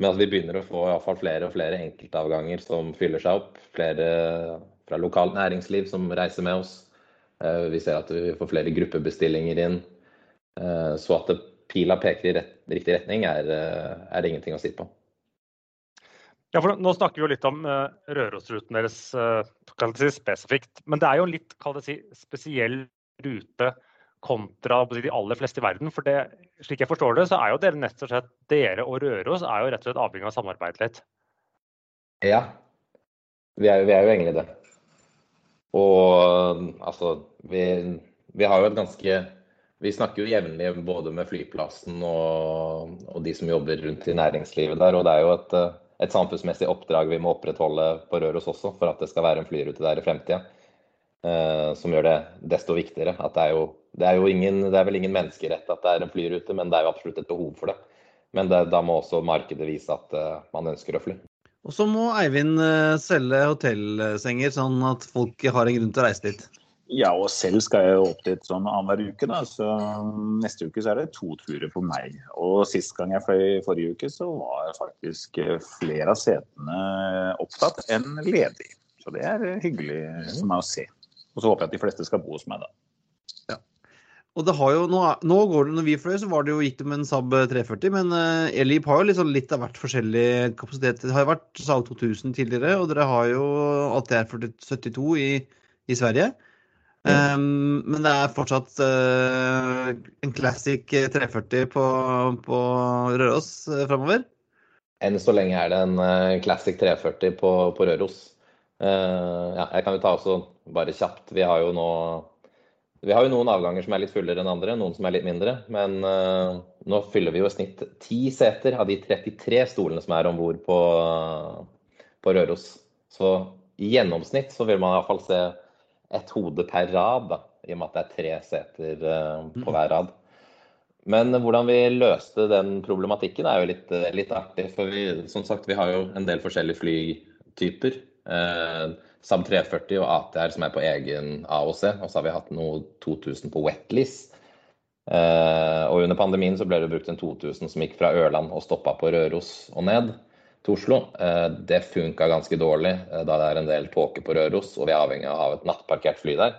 Men at vi begynner å få i fall flere og flere enkeltavganger som fyller seg opp. Flere fra lokalt næringsliv som reiser med oss. Vi ser at vi får flere gruppebestillinger inn. Så at pila peker i rett, riktig retning, er, er det ingenting å si på.
Ja, for Nå snakker vi jo litt om Rørosruten deres si, spesifikt. Men det er jo en litt si, spesiell rute kontra de aller fleste i verden. For det, slik jeg forstår det, så er jo dere nett og slett, dere og Røros er jo rett og slett avhengig av å samarbeide litt?
Ja, vi er, vi er jo egentlig det. Og altså, vi, vi har jo et ganske vi snakker jo jevnlig både med flyplassen og, og, de som jobber rundt i næringslivet der. Og det er jo et, et samfunnsmessig oppdrag vi må opprettholde på Røros også, for at det skal være en flyrute der i fremtida. Eh, som gjør det desto viktigere. At det er jo, det er jo ingen, det er vel ingen menneskerett at det er en flyrute, men det er jo absolutt et behov for det. Men det, da må også markedet vise at uh, man ønsker å fly.
Og så må Eivind uh, selge hotellsenger, sånn at folk har en grunn til å reise dit.
Ja, og selv skal jeg opp dit sånn annenhver uke. da, så Neste uke så er det to turer på meg. Og Sist gang jeg fløy forrige uke, så var faktisk flere av setene opptatt enn ledig. Så det er hyggelig for meg å se. Og så håper jeg at de fleste skal bo hos meg, da.
Og det har jo, nå, nå går det, når vi fløy, så var det jo gitt med en Saab 340, men uh, Elip har jo liksom litt av hvert forskjellig kapasitet. Det har jo vært Saab 2000 tidligere, og dere har jo ATR 72 i, i Sverige. Um, men det er fortsatt uh, en classic 340 på, på Røros uh, framover?
Enn så lenge er det en uh, classic 340 på, på Røros. Uh, ja, jeg kan jo ta også bare kjapt. Vi har jo nå vi har jo noen avganger som er litt fullere enn andre, noen som er litt mindre. Men uh, nå fyller vi jo i snitt ti seter av de 33 stolene som er om bord på, på Røros. Så i gjennomsnitt så vil man iallfall se et hode per rad, da, i og med at det er tre seter uh, på hver rad. Men hvordan vi løste den problematikken er jo litt, litt artig. For vi, som sagt, vi har jo en del forskjellige flytyper. Uh, Saab 340 og ATR som er på egen AOC. Og så har vi hatt noe 2000 på wetlease. Uh, og under pandemien så ble det brukt en 2000 som gikk fra Ørland og stoppa på Røros og ned til Oslo. Uh, det funka ganske dårlig uh, da det er en del tåke på Røros, og vi er avhengig av et nattparkert fly der.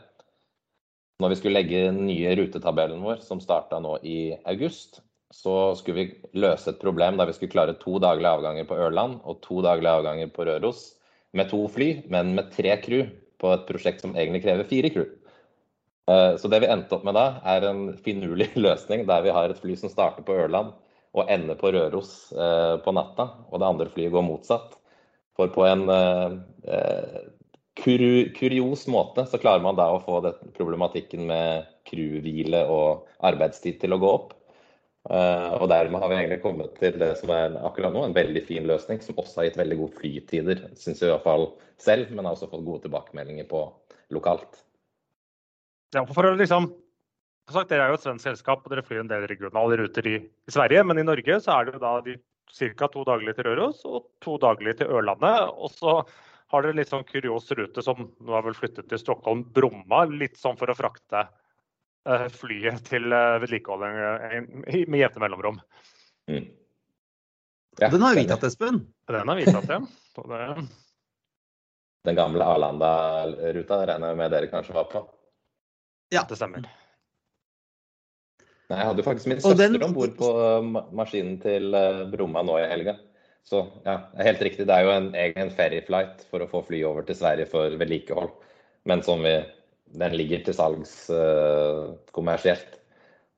Når vi skulle legge den nye rutetabellen vår, som starta nå i august, så skulle vi løse et problem der vi skulle klare to daglige avganger på Ørland og to daglige avganger på Røros med to fly, men med tre crew på et prosjekt som egentlig krever fire crew. Eh, så det vi endte opp med da, er en finurlig løsning der vi har et fly som starter på Ørland og ender på Røros eh, på natta, og det andre flyet går motsatt. For på en eh, eh kurios måte så klarer man da å få problematikken med crewhvile og arbeidstid til å gå opp. Uh, og dermed har vi egentlig kommet til det som er akkurat nå en veldig fin løsning, som også har gitt veldig gode flytider, syns jeg i hvert fall selv, men har også fått gode tilbakemeldinger på lokalt.
Ja, for å liksom sagt, Dere er jo et svensk selskap og dere flyr en del regionale ruter i, i, Sverige. Men i Norge så er det jo da de ca. to daglige til Røros og to daglige til Ørlandet. Og så har dere litt sånn kurios rute som nå har vel flyttet til Stockholm-Bromma. Litt sånn for å frakte flyet til uh, vedlikehold med jevne mellomrom. Mm.
Ja, den har vi tatt, Espen.
Den har vi tatt, ja. Det...
Den gamle Arlanda-ruta regner jeg med dere kanskje var på?
Ja, det stemmer.
Nei, jeg hadde jo faktisk min søster om bord på maskinen til eh, Bromma nå i helga. Så ja, det er helt riktig. Det er jo en egen ferryflight for å få fly over til Sverige for vedlikehold. Men som vi, den ligger til salgs uh, kommersielt.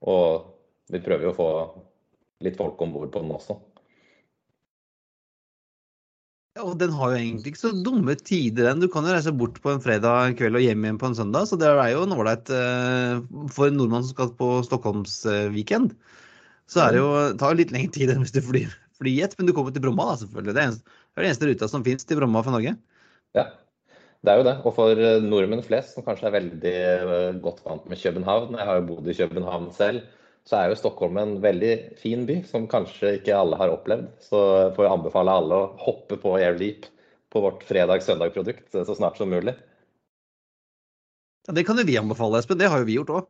Og vi prøver jo å få litt folk om bord på den også.
Og den har jo egentlig ikke så dumme tider, den. Du kan jo reise bort på en fredag kveld og hjem igjen på en søndag. Så det er jo en ålreit uh, for en nordmann som skal på Stockholmsweekend. Så er det jo, tar litt lengre tid enn hvis du flyr flyjet, men du kommer til Bromma, da, selvfølgelig. Det er, det eneste ruta som fins til Bromma fra Norge.
Ja, det er jo det. Og for eh, nordmenn flest, som kanskje er veldig eh, godt vant med København, jeg har jo bodd i København selv, så er jo Stockholm en veldig fin by som kanskje ikke alle har opplevd. Så får jeg anbefale alle å hoppe på AirLeap på vårt fredag-søndag-produkt så snart som mulig.
Ja, Det kan jo vi anbefale, Espen. Det har jo vi gjort òg.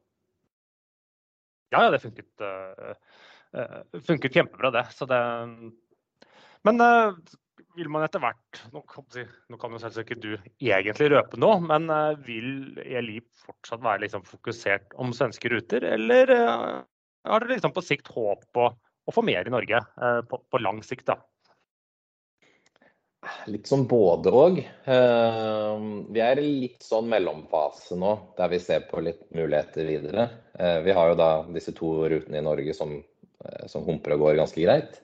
Ja, ja, det funket, uh, uh, funket kjempebra, det. Så det Men uh, vil man etter hvert Nå kan, nå kan jo selvsagt ikke du egentlig røpe noe, men vil Elip fortsatt være liksom fokusert om svenske ruter, eller har dere liksom på sikt håp på å få mer i Norge eh, på, på, lang sikt? da?
Litt sånn både òg. Eh, vi er i litt sånn mellomfase nå, der vi ser på litt muligheter videre. Eh, vi har jo da disse to rutene i Norge som, som humper og går ganske greit.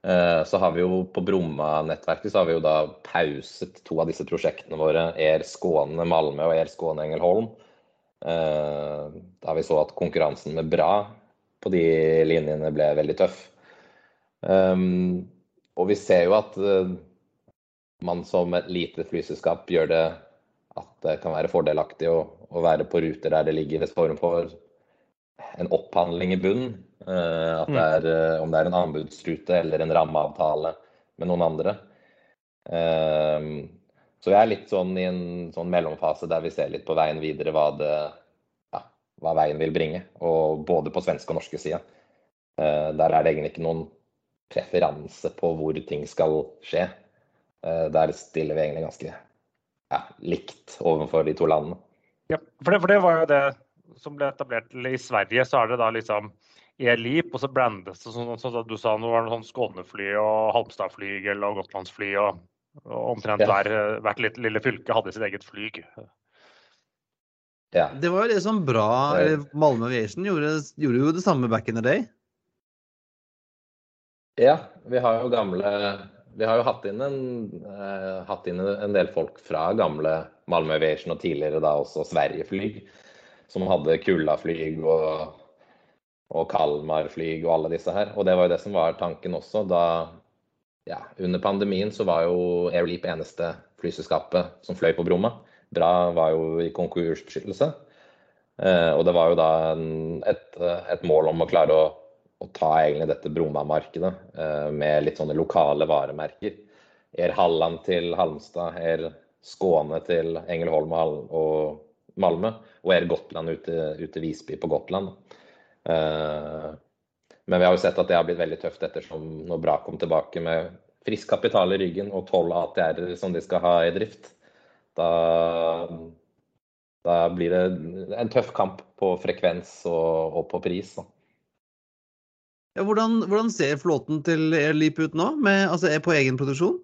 Så har vi jo på Bromma-nettverket så har vi jo da pauset to av disse prosjektene våre, Air Skåne Malmö og Air Skåne Engelholm. Da vi så at konkurransen med Bra på de linjene ble veldig tøff. Um, og vi ser jo at man som et lite flyselskap gjør det at det kan være fordelaktig å, å være på ruter der det ligger en form for en opphandling i bunnen. Uh, at det er, uh, om det er en anbudsrute eller en rammeavtale med noen andre. Um, så vi er litt sånn i en sånn mellomfase der vi ser litt på veien videre hva det hva veien vil bringe. Og både på svenske og norske sida. Eh, der er det egentlig ikke noen preferanse på hvor ting skal skje. Eh, der stiller vi egentlig ganske ja, likt overfor de to landene.
Ja, for det, for det, var jo det som ble etablert i Sverige. Så er det da liksom E-Leap, og så blandes det sånn som du sa, nå var det sånn Skånefly og Halmstadflygel og Gotlandsfly. og, og omtrent ja. hver, hvert lille fylke hadde sitt eget flyg.
Ja.
Det var jo det som bra Malmö Aviation gjorde, gjorde jo det samme back in the day.
Ja, vi har jo gamle Vi har jo hatt inn en, eh, hatt inn en del folk fra gamle Malmö Aviation og tidligere da også Sverigeflyg, som hadde Kulla-flyg og, og Kalmar-flyg og alle disse her. Og det var jo det som var tanken også. Da ja, under pandemien så var jo Airleap eneste flyselskapet som fløy på Bromma. Bra var jo i konkursbeskyttelse. Eh, og det var jo da et, et mål om å klare å å ta egentlig dette Bromma-markedet eh, med litt sånne lokale varemerker. Er Halland til Halmstad, er Skåne til Engelholm og Malmö, og er Gotland ut til Visby på Gotland. Eh, men vi har jo sett at det har blitt veldig tøft ettersom når Bra kom tilbake med frisk kapital i ryggen og tolv ATR-er som de skal ha i drift. Da, da, blir det en tøff kamp på frekvens og, og på pris. Da.
Ja, hvordan, hvordan, ser flåten til Airleap ut nå, med, altså er på egen produksjon?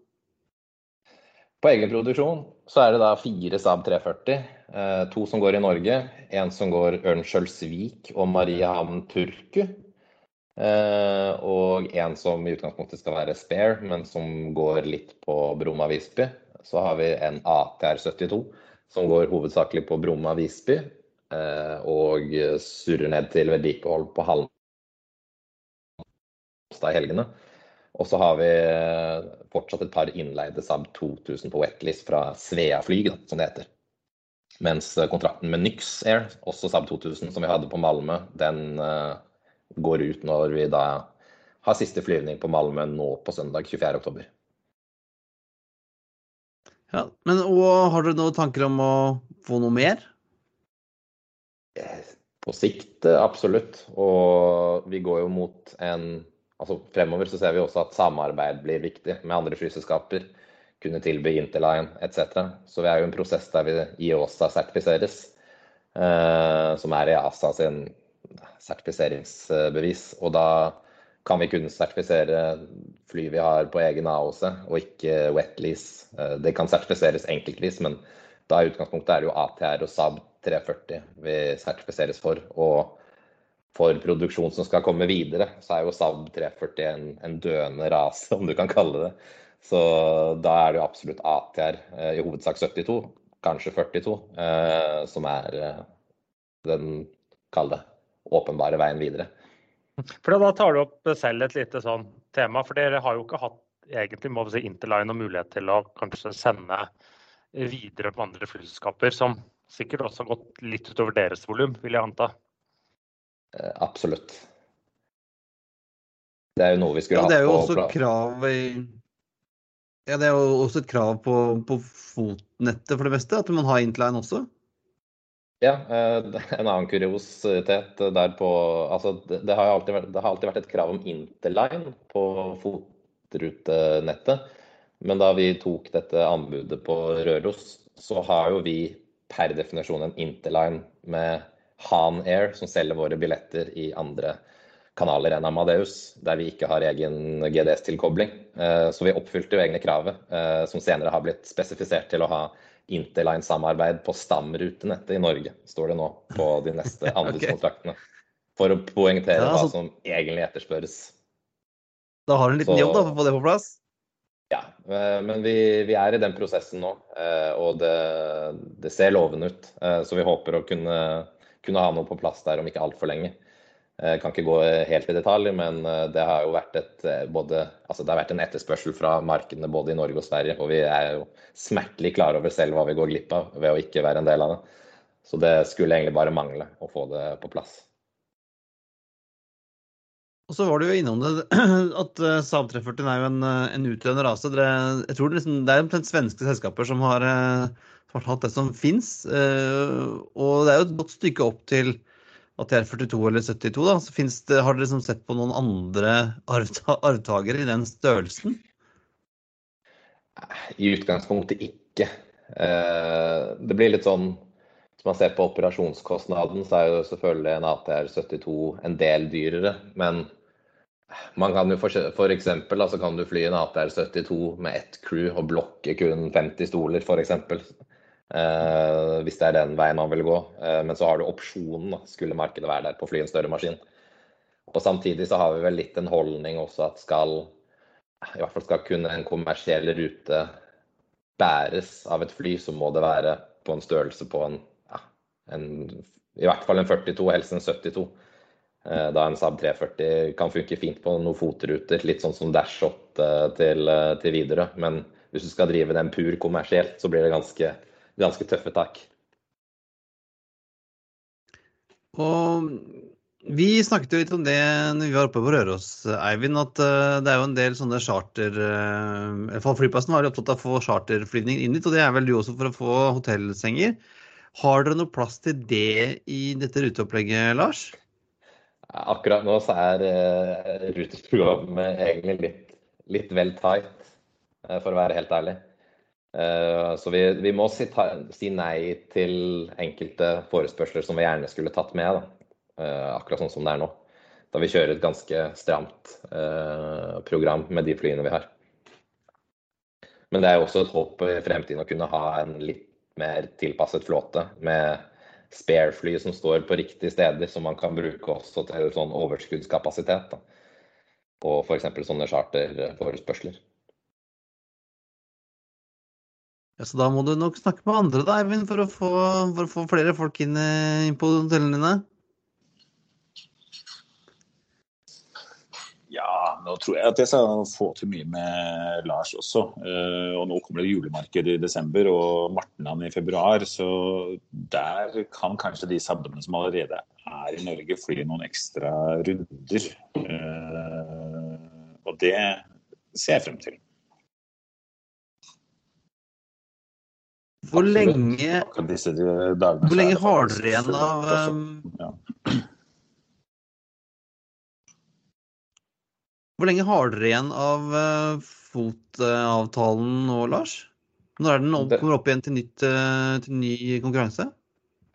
På egen produksjon så er det da fire Saab 340. Eh, to som går i Norge, en som går Ørnskjølsvik og Mariehamn Turku. Eh, og en som i utgangspunktet skal være spare, men som går litt på Bromma Visby. Så har vi en ATR 72 som går hovedsakelig på Bromma Visby. Eh, og surrer ned til vedlikehold på Halmstad i helgene. Og så har vi eh, fortsatt et par innleide Saab 2000 på wetlist fra Svea Flyg, som det heter. Mens eh, kontrakten med Nyx Air, også Saab 2000 som vi hadde på Malmö, den uh, går ut når vi da har siste flyvning på Malmö nå på søndag 24.10.
Ja, men og Har dere noen tanker om å få noe mer?
På sikt, absolutt. Og vi går jo mot en altså fremover så ser vi også at samarbeid blir viktig med andre flyselskaper. Kunne tilby Interline etc. Så vi er jo en prosess der vi IOSA sertifiseres. Eh, som er EASA sin sertifiseringsbevis. Og da kan vi kun sertifisere fly vi har på egen AOC, og ikke wetlease. Eh, det kan sertifiseres enkeltvis, men da i utgangspunktet er det jo ATR og SAB 340 vi sertifiseres for. og for produksjon som skal komme videre, så er jo Saab 340 en, en døende rase, om du kan kalle det. Så da er det jo absolutt ATR, eh, i hovedsak 72, kanskje 42, eh, som er eh, den, kall åpenbare veien videre.
For Da tar du opp selv et lite sånn tema, for dere har jo ikke hatt egentlig må vi si, Interline og mulighet til å kanskje sende videre på andre flyselskaper, som sikkert også har gått litt utover deres volum, vil jeg anta.
Eh, absolutt. Det er jo noe vi skulle
ja,
hatt
på Det er jo også krav i ja, det er jo også et krav på, på fotnettet for det meste, at man har Intline også?
Ja, eh, en annen kuriositet der på Altså, det har, vært, det har alltid vært et krav om interline på fotrutenettet. Men da vi tok dette anbudet på Røros, så har jo vi per definisjon en interline med Han Air, som selger våre billetter i andre kanaler enn Amadeus, der vi ikke har egen GDS-tilkobling. Eh, så vi oppfylte jo egne kravet, eh, som senere har blitt spesifisert til å ha Interline-samarbeid på stamrutenettet i Norge, står det nå på de neste anbudskontraktene. For å poengtere ja, altså, hva som egentlig etterspørres.
Da har du en liten så, jobb da, for å få det på plass?
Ja, eh, men vi, vi, er i den prosessen nå, og det, det ser lovende ut. Så vi håper å kunne kunne ha noe på plass der om ikke altfor lenge. Jeg kan ikke gå helt i detalj, men eh, det har jo vært, et, eh, både, altså det har vært en etterspørsel fra markedene både i Norge og Sverige. Og vi er jo smertelig klar over selv hva vi går glipp av ved å ikke være en del av det. Så det skulle egentlig bare mangle å få det på plass.
Og så var du jo innom det at eh, Saab 340 er jo en, en utøvende rase. jeg tror det, liksom, det er omtrent svenske selskaper som har hatt det som fins. Eh, og det er jo et godt stykke opp til at det er 42 eller 72. da, så det, Har dere liksom sett på noen andre arvtakere i den størrelsen?
I utgangspunktet ikke. Eh, det blir litt sånn Hvis man ser på operasjonskostnaden, så er jo selvfølgelig en ATR 72 en del dyrere. Men man kan jo for, eksempel, altså kan du fly en ATR 72 med ett crew og blokke kun 50 stoler, f.eks. Uh, hvis det er den veien man vil gå. Uh, men så har du opsjonen, da, skulle markedet være der på å fly en større maskin. Og Samtidig så har vi vel litt en holdning også at skal i hvert fall skal kunne en kommersiell rute bæres av et fly, så må det være på en størrelse på en, ja, en i hvert fall en 42, helst en 72. Uh, da en Saab 340 kan funke fint på noen fotruter, litt sånn som Dash 8 til, til Widerøe. Men hvis du skal drive den pur kommersielt, så blir det ganske ganske tøffe tak.
Og vi snakket jo litt om det når vi var oppe på Røros, Eivind, at eh, det er jo en del sånne charter For i Flyplassen var opptatt av å få charterflyvninger inn dit, og det er vel du også for å få hotellsenger. Har dere noe plass til det i dette ruteopplegget, Lars?
Akkurat nå så er uh, ruteprogrammet egentlig litt, litt vel tight, for å være helt ærlig. Eh, så vi, vi må si, ta, si, nei til enkelte forespørsler som vi gjerne skulle tatt med. Da. Eh, akkurat sånn som det er nå. Da vi kjører et ganske stramt eh, program med de flyene vi har. Men det er også et håp i fremtiden å kunne ha en litt mer tilpasset flåte med spare-fly som står på riktige steder, som man kan bruke også til sånn overskuddskapasitet da, på f.eks. sånne charterforespørsler.
Ja, Så da må du nok snakke med andre da, Eivind, for å få, for å få flere folk inn, eh, inn på hotellene dine?
Ja, nå tror jeg at jeg skal få til mye med Lars også. Uh, og nå kommer det julemarked i desember og Martenland i februar. Så der kan kanskje de sabbene som allerede er i Norge, fly noen ekstra runder. Uh, og det ser jeg frem til.
Hvor lenge, hvor lenge har dere igjen av um, Hvor lenge har dere igjen av uh, FOT-avtalen nå, Lars? Når er den opp, kommer opp igjen til, nytt, uh, til ny konkurranse?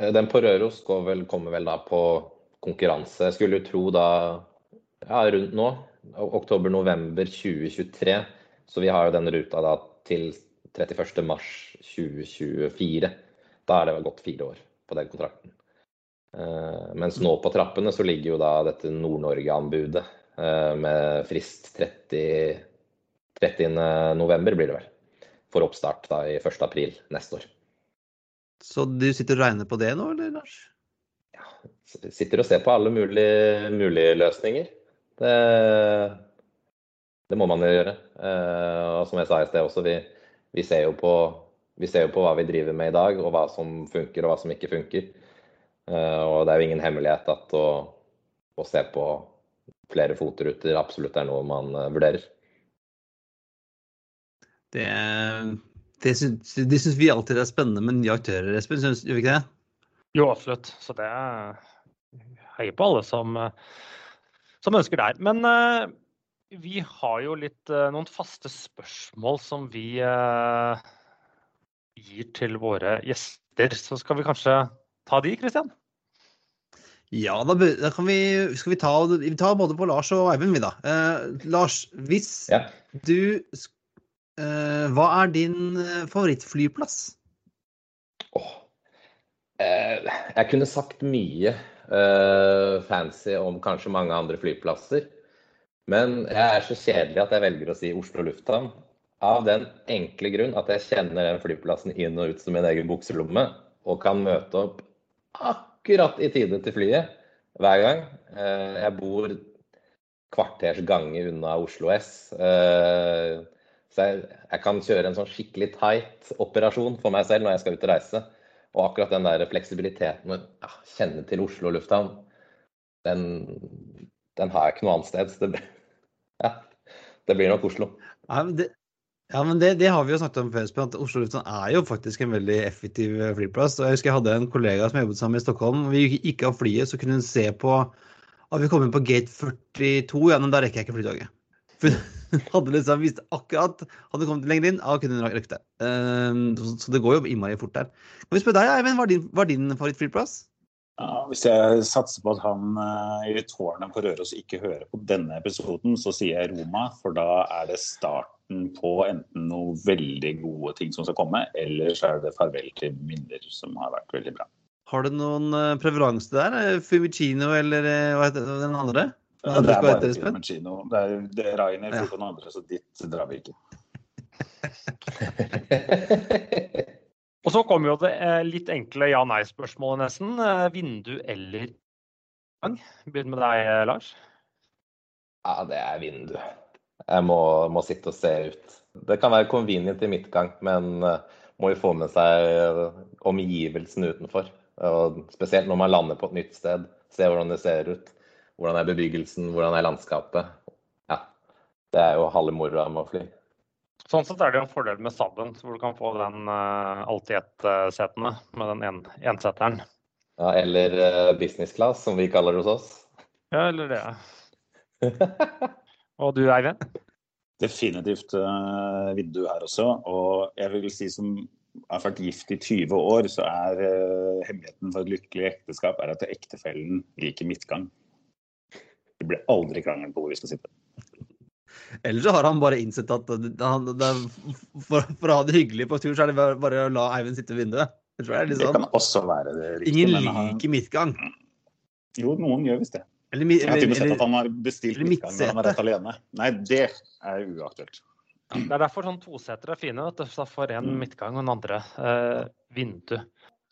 Eh, den på Røros vel, kommer vel da på konkurranse. Jeg skulle tro da ja, rundt nå, oktober-november 2023. Så vi har jo den ruta da til 31.3.2024. Da er det vel gått fire år på den kontrakten. Uh, mens nå på trappene så ligger jo da dette Nord-Norge-anbudet uh, med frist 30. 30. november blir det vel. For oppstart da i 1. april neste år.
Så du sitter og regner på det nå, eller Lars?
Ja, sitter og ser på alle mulige, mulige løsninger. Det, det, må man jo gjøre. Uh, og som jeg sa i sted også, vi, vi ser, jo på, vi ser jo på hva vi driver med i dag, og hva som funker og hva som ikke funker. Eh, og det er jo ingen hemmelighet at å, å se på flere fotruter absolutt er noe man eh, vurderer.
Det, det syns, det syns vi alltid er spennende med nye aktører, Espen. Syns, vi ikke det?
Jo, absolutt. Så det heier på alle som, som ønsker det her. Men vi har jo litt, eh, noen faste spørsmål som vi uh, gir til våre gjester. Så skal vi kanskje ta de, Kristian?
Ja, da, da, kan vi, skal vi ta, vi tar både på Lars og Eivind, vi da. Eh, Lars, hvis ja. du eh, Hva er din favorittflyplass?
Oh. jeg kunne sagt mye fancy om kanskje mange andre flyplasser. Men jeg er så kjedelig at jeg velger å si Oslo lufthavn. Av den enkle grunn at jeg kjenner den flyplassen inn og ut som min egen bukselomme. Og kan møte opp akkurat i tide til flyet hver gang. Eh, jeg bor kvarters gange unna Oslo S. Eh, så jeg, jeg, kan kjøre en sånn skikkelig tight operasjon for meg selv når jeg skal ut og reise. Og akkurat den der fleksibiliteten å ja, kjenne til Oslo lufthavn, den, den har jeg ikke noe annet sted. Så det, ja, det blir nok Oslo.
Ja, men det, ja, men det, det har vi jo snakket om før, at Oslo lufthavn er jo faktisk en veldig effektiv eh, flyplass. og Jeg husker jeg hadde en kollega som jobbet sammen i Stockholm. Vi gikk av flyet, så kunne hun se på at vi kom inn på gate 42. Ja, men da rekker jeg ikke flytoget. For hun hadde liksom visst akkurat Hadde kommet lenger inn, ja, kunne hun rekke det. Um, så det går jo innmari fort der. Kan vi spørre deg, Eivind, hva er din, hva er din favorittflyplass?
Ja, hvis jeg satser på at han i tårnet på Røros ikke hører på denne episoden, så sier jeg Roma, for da er det starten på enten noen veldig gode ting som skal komme, eller så er det farvel til minner, som har vært veldig bra.
Har du noen uh, preferanse der? Eh, Fumicino eller hva heter den andre?
Ja, det er bare Fumicino. Det er, det er Rainer ja. noen andre, så dit drar vi ikke.
Og så kommer jo det litt enkle ja-nei-spørsmålet, nesten. Vindu eller gang? Begynn med deg, Lars.
Ja, det er vindu. Jeg må, må, sitte og se ut. Det kan være convenient i midtgang, men må jo få med seg omgivelsene utenfor. Og spesielt når man lander på et nytt sted. Se hvordan det ser ut. Hvordan er bebyggelsen, hvordan er landskapet. Ja, Det er jo halve moroa med å fly.
Sånn sett er det jo en fordel med Saben, hvor du kan få den uh, alt-i-ett-setene med den en, enseteren.
Ja, eller uh, business class, som vi kaller det hos oss.
Ja, eller det. og du Eivind?
Definitivt uh, vindu her også. Og jeg vil si som har vært gift i 20 år, så er uh, hemmeligheten for et lykkelig ekteskap er at ektefellen liker midtgang. Det blir aldri krangel på hvor vi skal sitte.
Eller så har han bare innsett at han, for, for, å ha det hyggelig på tur, så er det bare å la Eivind sitte ved vinduet.
Det, det, sånn. det kan også være det
riktige. Ingen liker midtgang.
Jo, noen gjør visst det. Eller, jeg har til og med sett at han har bestilt midtgang når han er rett alene. Nei, det er uaktuelt.
Ja, det er derfor sånn tosetere er fine. At du får en mm. midtgang og en andre eh, vindu.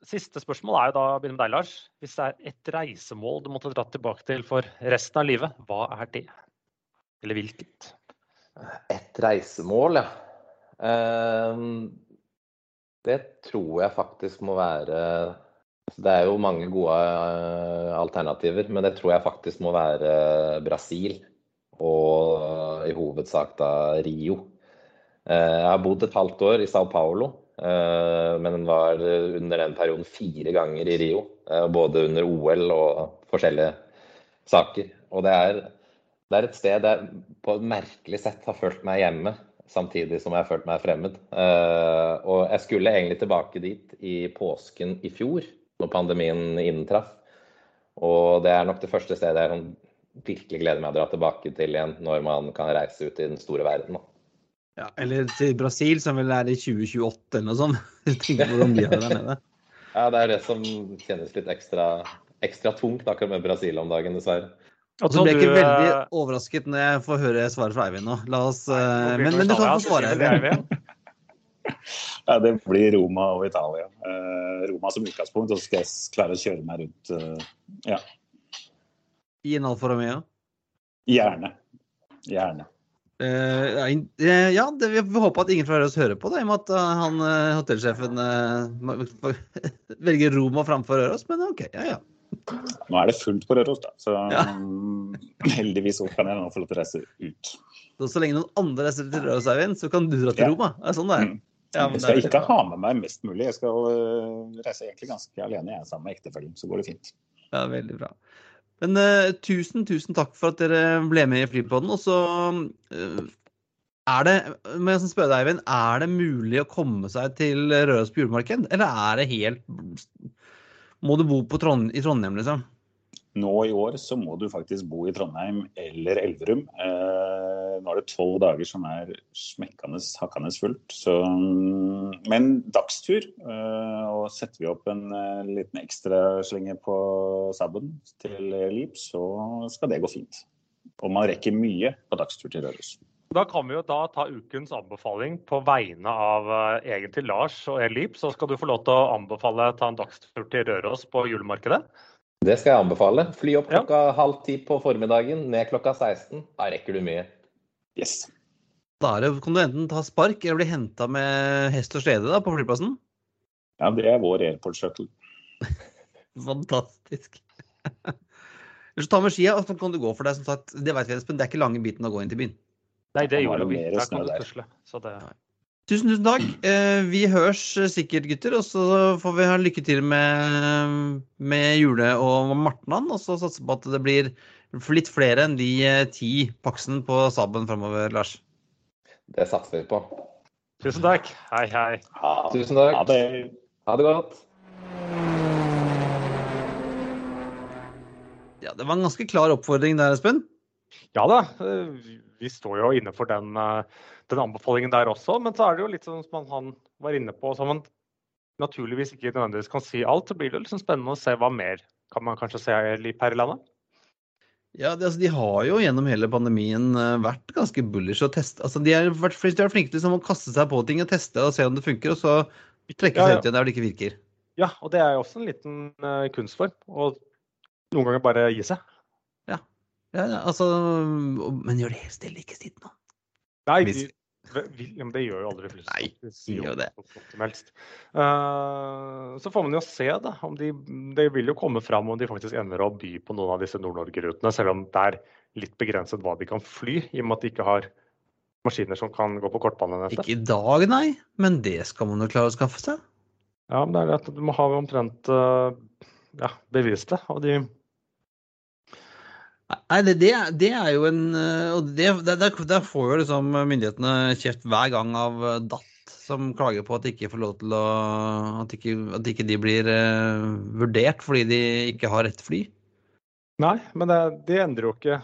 Siste spørsmål er jo da, begynner med deg, Lars. Hvis det er et reisemål du måtte dra tilbake til for resten av livet, hva er det? Eller hvilket?
Et reisemål, ja. Um, det tror jeg faktisk må være det er jo mange gode eh, alternativer, men det tror jeg faktisk må være Brasil. Og i hovedsak da Rio. Eh, jeg har bodd et halvt år i Sao Paulo, eh, men var under den perioden fire ganger i Rio. Både under OL og forskjellige saker. Og det er, det er et sted jeg på et merkelig sett har følt meg hjemme, samtidig som jeg har følt meg fremmed. Og jeg skulle egentlig tilbake dit i påsken i fjor når pandemien inntraff. Og det er nok det første stedet jeg virkelig gleder meg å dra tilbake til igjen, når man kan reise ut i den store verden.
Ja, eller til Brasil, som vel er i 2028 eller noe sånt. Tenk hvordan blir det der nede.
Ja, det er det som kjennes litt ekstra, ekstra tungt akkurat med Brasil om dagen, dessverre.
Og så ble jeg ikke veldig overrasket når jeg får høre svaret fra Eivind nå. La oss, Nei, eh, men, men, du kan få svare, Eivind.
Ja, det blir Roma og Italia. Eh, Roma som utgangspunkt, og så skal jeg klare å kjøre meg rundt. Eh, ja.
I en Alfa Romeo?
Gjerne. Gjerne.
Uh, ja, det, vi håper at ingen fra oss hører på det, i og med at uh, han uh, hotellsjefen velger Roma framfor Røros. Men OK, ja ja.
Nå er det fullt på Røros, da. Så ja. um, heldigvis kan jeg nå få lov til å reise ut.
Så, så lenge noen andre reiser til Røros, Eivind, så kan du dra til ja. Roma? Er sånn det er. Mm.
Ja, jeg skal ikke ha med meg mest mulig. Jeg skal uh, reise egentlig ganske alene jeg er sammen med ektefellen. Så går det fint.
Ja, veldig bra. Men uh, tusen, tusen takk for at dere ble med i Flypodden. Og så uh, er det må jeg spørre deg, Eivind, er det mulig å komme seg til Røros på julemarked? Eller er det helt Må du bo Trond, i Trondheim, liksom?
Nå i år så må du faktisk bo i Trondheim eller Elverum. Eh, nå er det tolv dager som er smekkende hakkende fullt. Så, men dagstur. Eh, og setter vi opp en eh, liten ekstraslenge på Sabben til Lip, så skal det gå fint. Og man rekker mye på dagstur til Røros.
Da kan vi jo da ta ukens anbefaling på vegne av uh, egentlig Lars og Elip. Så skal du få lov til å anbefale ta en dagstur til Røros på julemarkedet.
Det skal jeg anbefale. Fly opp klokka ja. halv ti på formiddagen, ned klokka 16. Da rekker du mye.
Yes.
Da det, kan du enten ta spark eller bli henta med hest og slede da, på flyplassen?
Ja, det er vår airport shuttle.
Fantastisk. Eller så ta med skia, og så kan du gå for deg. Som sagt, det vet vi, Espen, det er ikke lange biten å gå inn til byen.
Nei, det gjorde vi. Der kan du tusle. Så det...
Tusen, tusen takk. Eh, vi høres sikkert, gutter. Og så får vi ha lykke til med, med Jule og Martnan. Og så satse på at det blir litt flere enn de eh, ti paksen på Saben framover, Lars.
Det satser vi på.
Tusen takk. Hei, hei.
Ha, Tusen takk.
Ha det.
Ha det godt.
Ja, det var en ganske klar oppfordring der, Espen.
Ja da, vi står jo inne for den, den, anbefalingen der også. Men så er det jo litt sånn som han var inne på, som man naturligvis ikke nødvendigvis kan si alt. Så blir det liksom spennende å se hva mer kan man kanskje se her i landet.
Ja, de, altså, de har jo gjennom hele pandemien vært ganske bullish og teste. Altså, de har vært, de er flinke til liksom å kaste seg på ting og teste og se om det funker, og så trekke seg ja, ja. ut igjen der det ikke virker.
Ja, og det er jo også en liten uh, kunstform. Og noen ganger bare gi seg.
Ja. altså Men gjør det helt stille, ikke sitt nå.
Nei, vi, men det gjør jo aldri flest.
Nei, de gjør det.
Uh, så får man jo se, da. Om de, det vil jo komme fram om de faktisk ender å by på noen av disse Nord-Norge-rutene. Selv om det er litt begrenset hva de kan fly, i og med at de ikke har maskiner som kan gå på kortbanenettet.
Ikke i dag, nei. Men det skal man jo klare å skaffe seg.
Ja, men det er at du må ha omtrent uh, ja, bevist det. Og de
Nei, det, det, det, er jo en eh, Og det, der, får jo liksom myndighetene kjeft hver gang av eh, DAT, som klager på at de ikke får lov til å At ikke, at ikke de blir uh, vurdert fordi de ikke har rett fly.
Nei, men det, det endrer jo ikke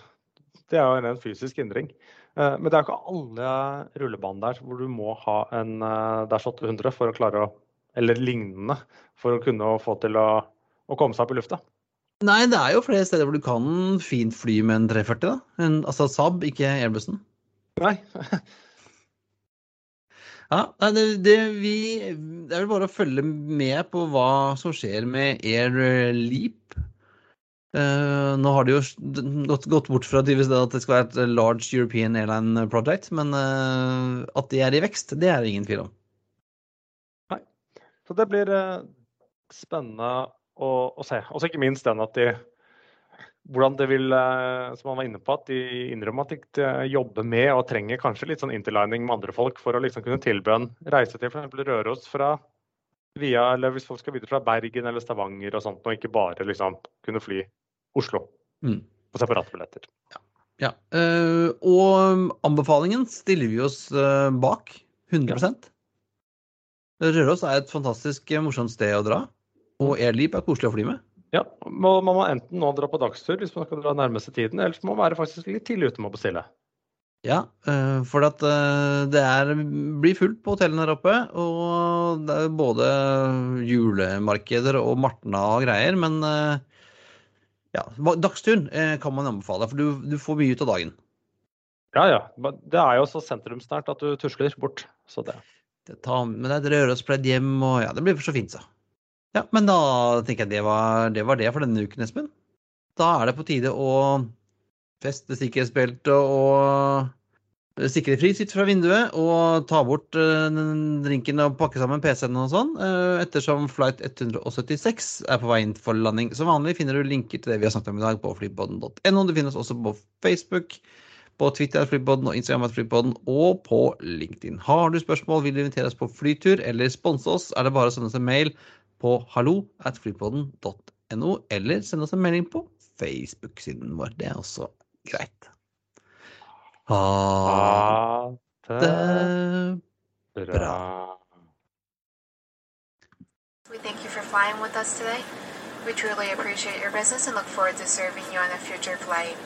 Det er jo en fysisk endring. Men det er jo ikke alle rullebaner der hvor du må ha en Dash 800 for å klare å Eller lignende for å kunne få til å, å komme seg opp i lufta.
Nei, det er jo flere steder hvor du kan fint fly med en 340. da. En, altså Saab, ikke Airbussen.
Nei.
ja, det, det, vi, det er vel bare å følge med på hva som skjer med Air Leap. Uh, nå har de jo gått, gått bort fra at det skal være et large European airline project, men uh, at de er i vekst, det er det ingen tvil om.
Nei. Så det blir uh, spennende å, å se. Og ikke minst den at de hvordan det vil, eh, som han var inne på, at de innrømmer at de jobber med og trenger kanskje litt sånn interlining med andre folk for å liksom kunne tilby en reise til f.eks. Røros fra via, eller hvis folk skal videre fra Bergen eller Stavanger og sånt, og ikke bare liksom kunne fly Oslo mm. på separate billetter.
Ja. ja. Uh, og anbefalingen stiller vi oss uh, bak 100 ja. Røros er et fantastisk morsomt sted å dra. Og Airleap er koselig å fly med?
Ja, man må enten nå dra på dagstur hvis man skal dra nærmeste tiden, eller så må man være faktisk litt tidlig ute med å bestille.
Ja, eh, for at eh, det er, blir fullt på hotellene der oppe. Og det er både julemarkeder og martna og greier. Men eh, ja, dagsturen kan man anbefale, for du, du får mye ut av dagen.
Ja, ja. Det er jo så sentrumsnært at du tusler bort. Så det.
det tar med deg et rørospledd hjem, og ja, det blir så fint, så. Ja, men da tenker jeg det var, det var det for denne uken, Espen. Da er det på tide å feste sikkerhetsbeltet og sikre fri sitt fra vinduet og ta bort uh, drinken og pakke sammen PC-en og sånn, uh, ettersom flight 176 er på vei inn for landing. Som vanlig finner du linker til det vi har snakket om i dag på flypodden.no. Du finner oss også på Facebook, på Twitter flypodden og Instagram flypodden og på LinkedIn. Har du spørsmål, vil du invitere oss på flytur eller sponse oss, er det bare å sende oss en mail på hallo at flypodden.no, eller send oss en melding på Facebook-siden vår. Det er også greit. Ha det bra. We thank you for flying with us today. We truly appreciate your business and look forward to serving you on a future flight.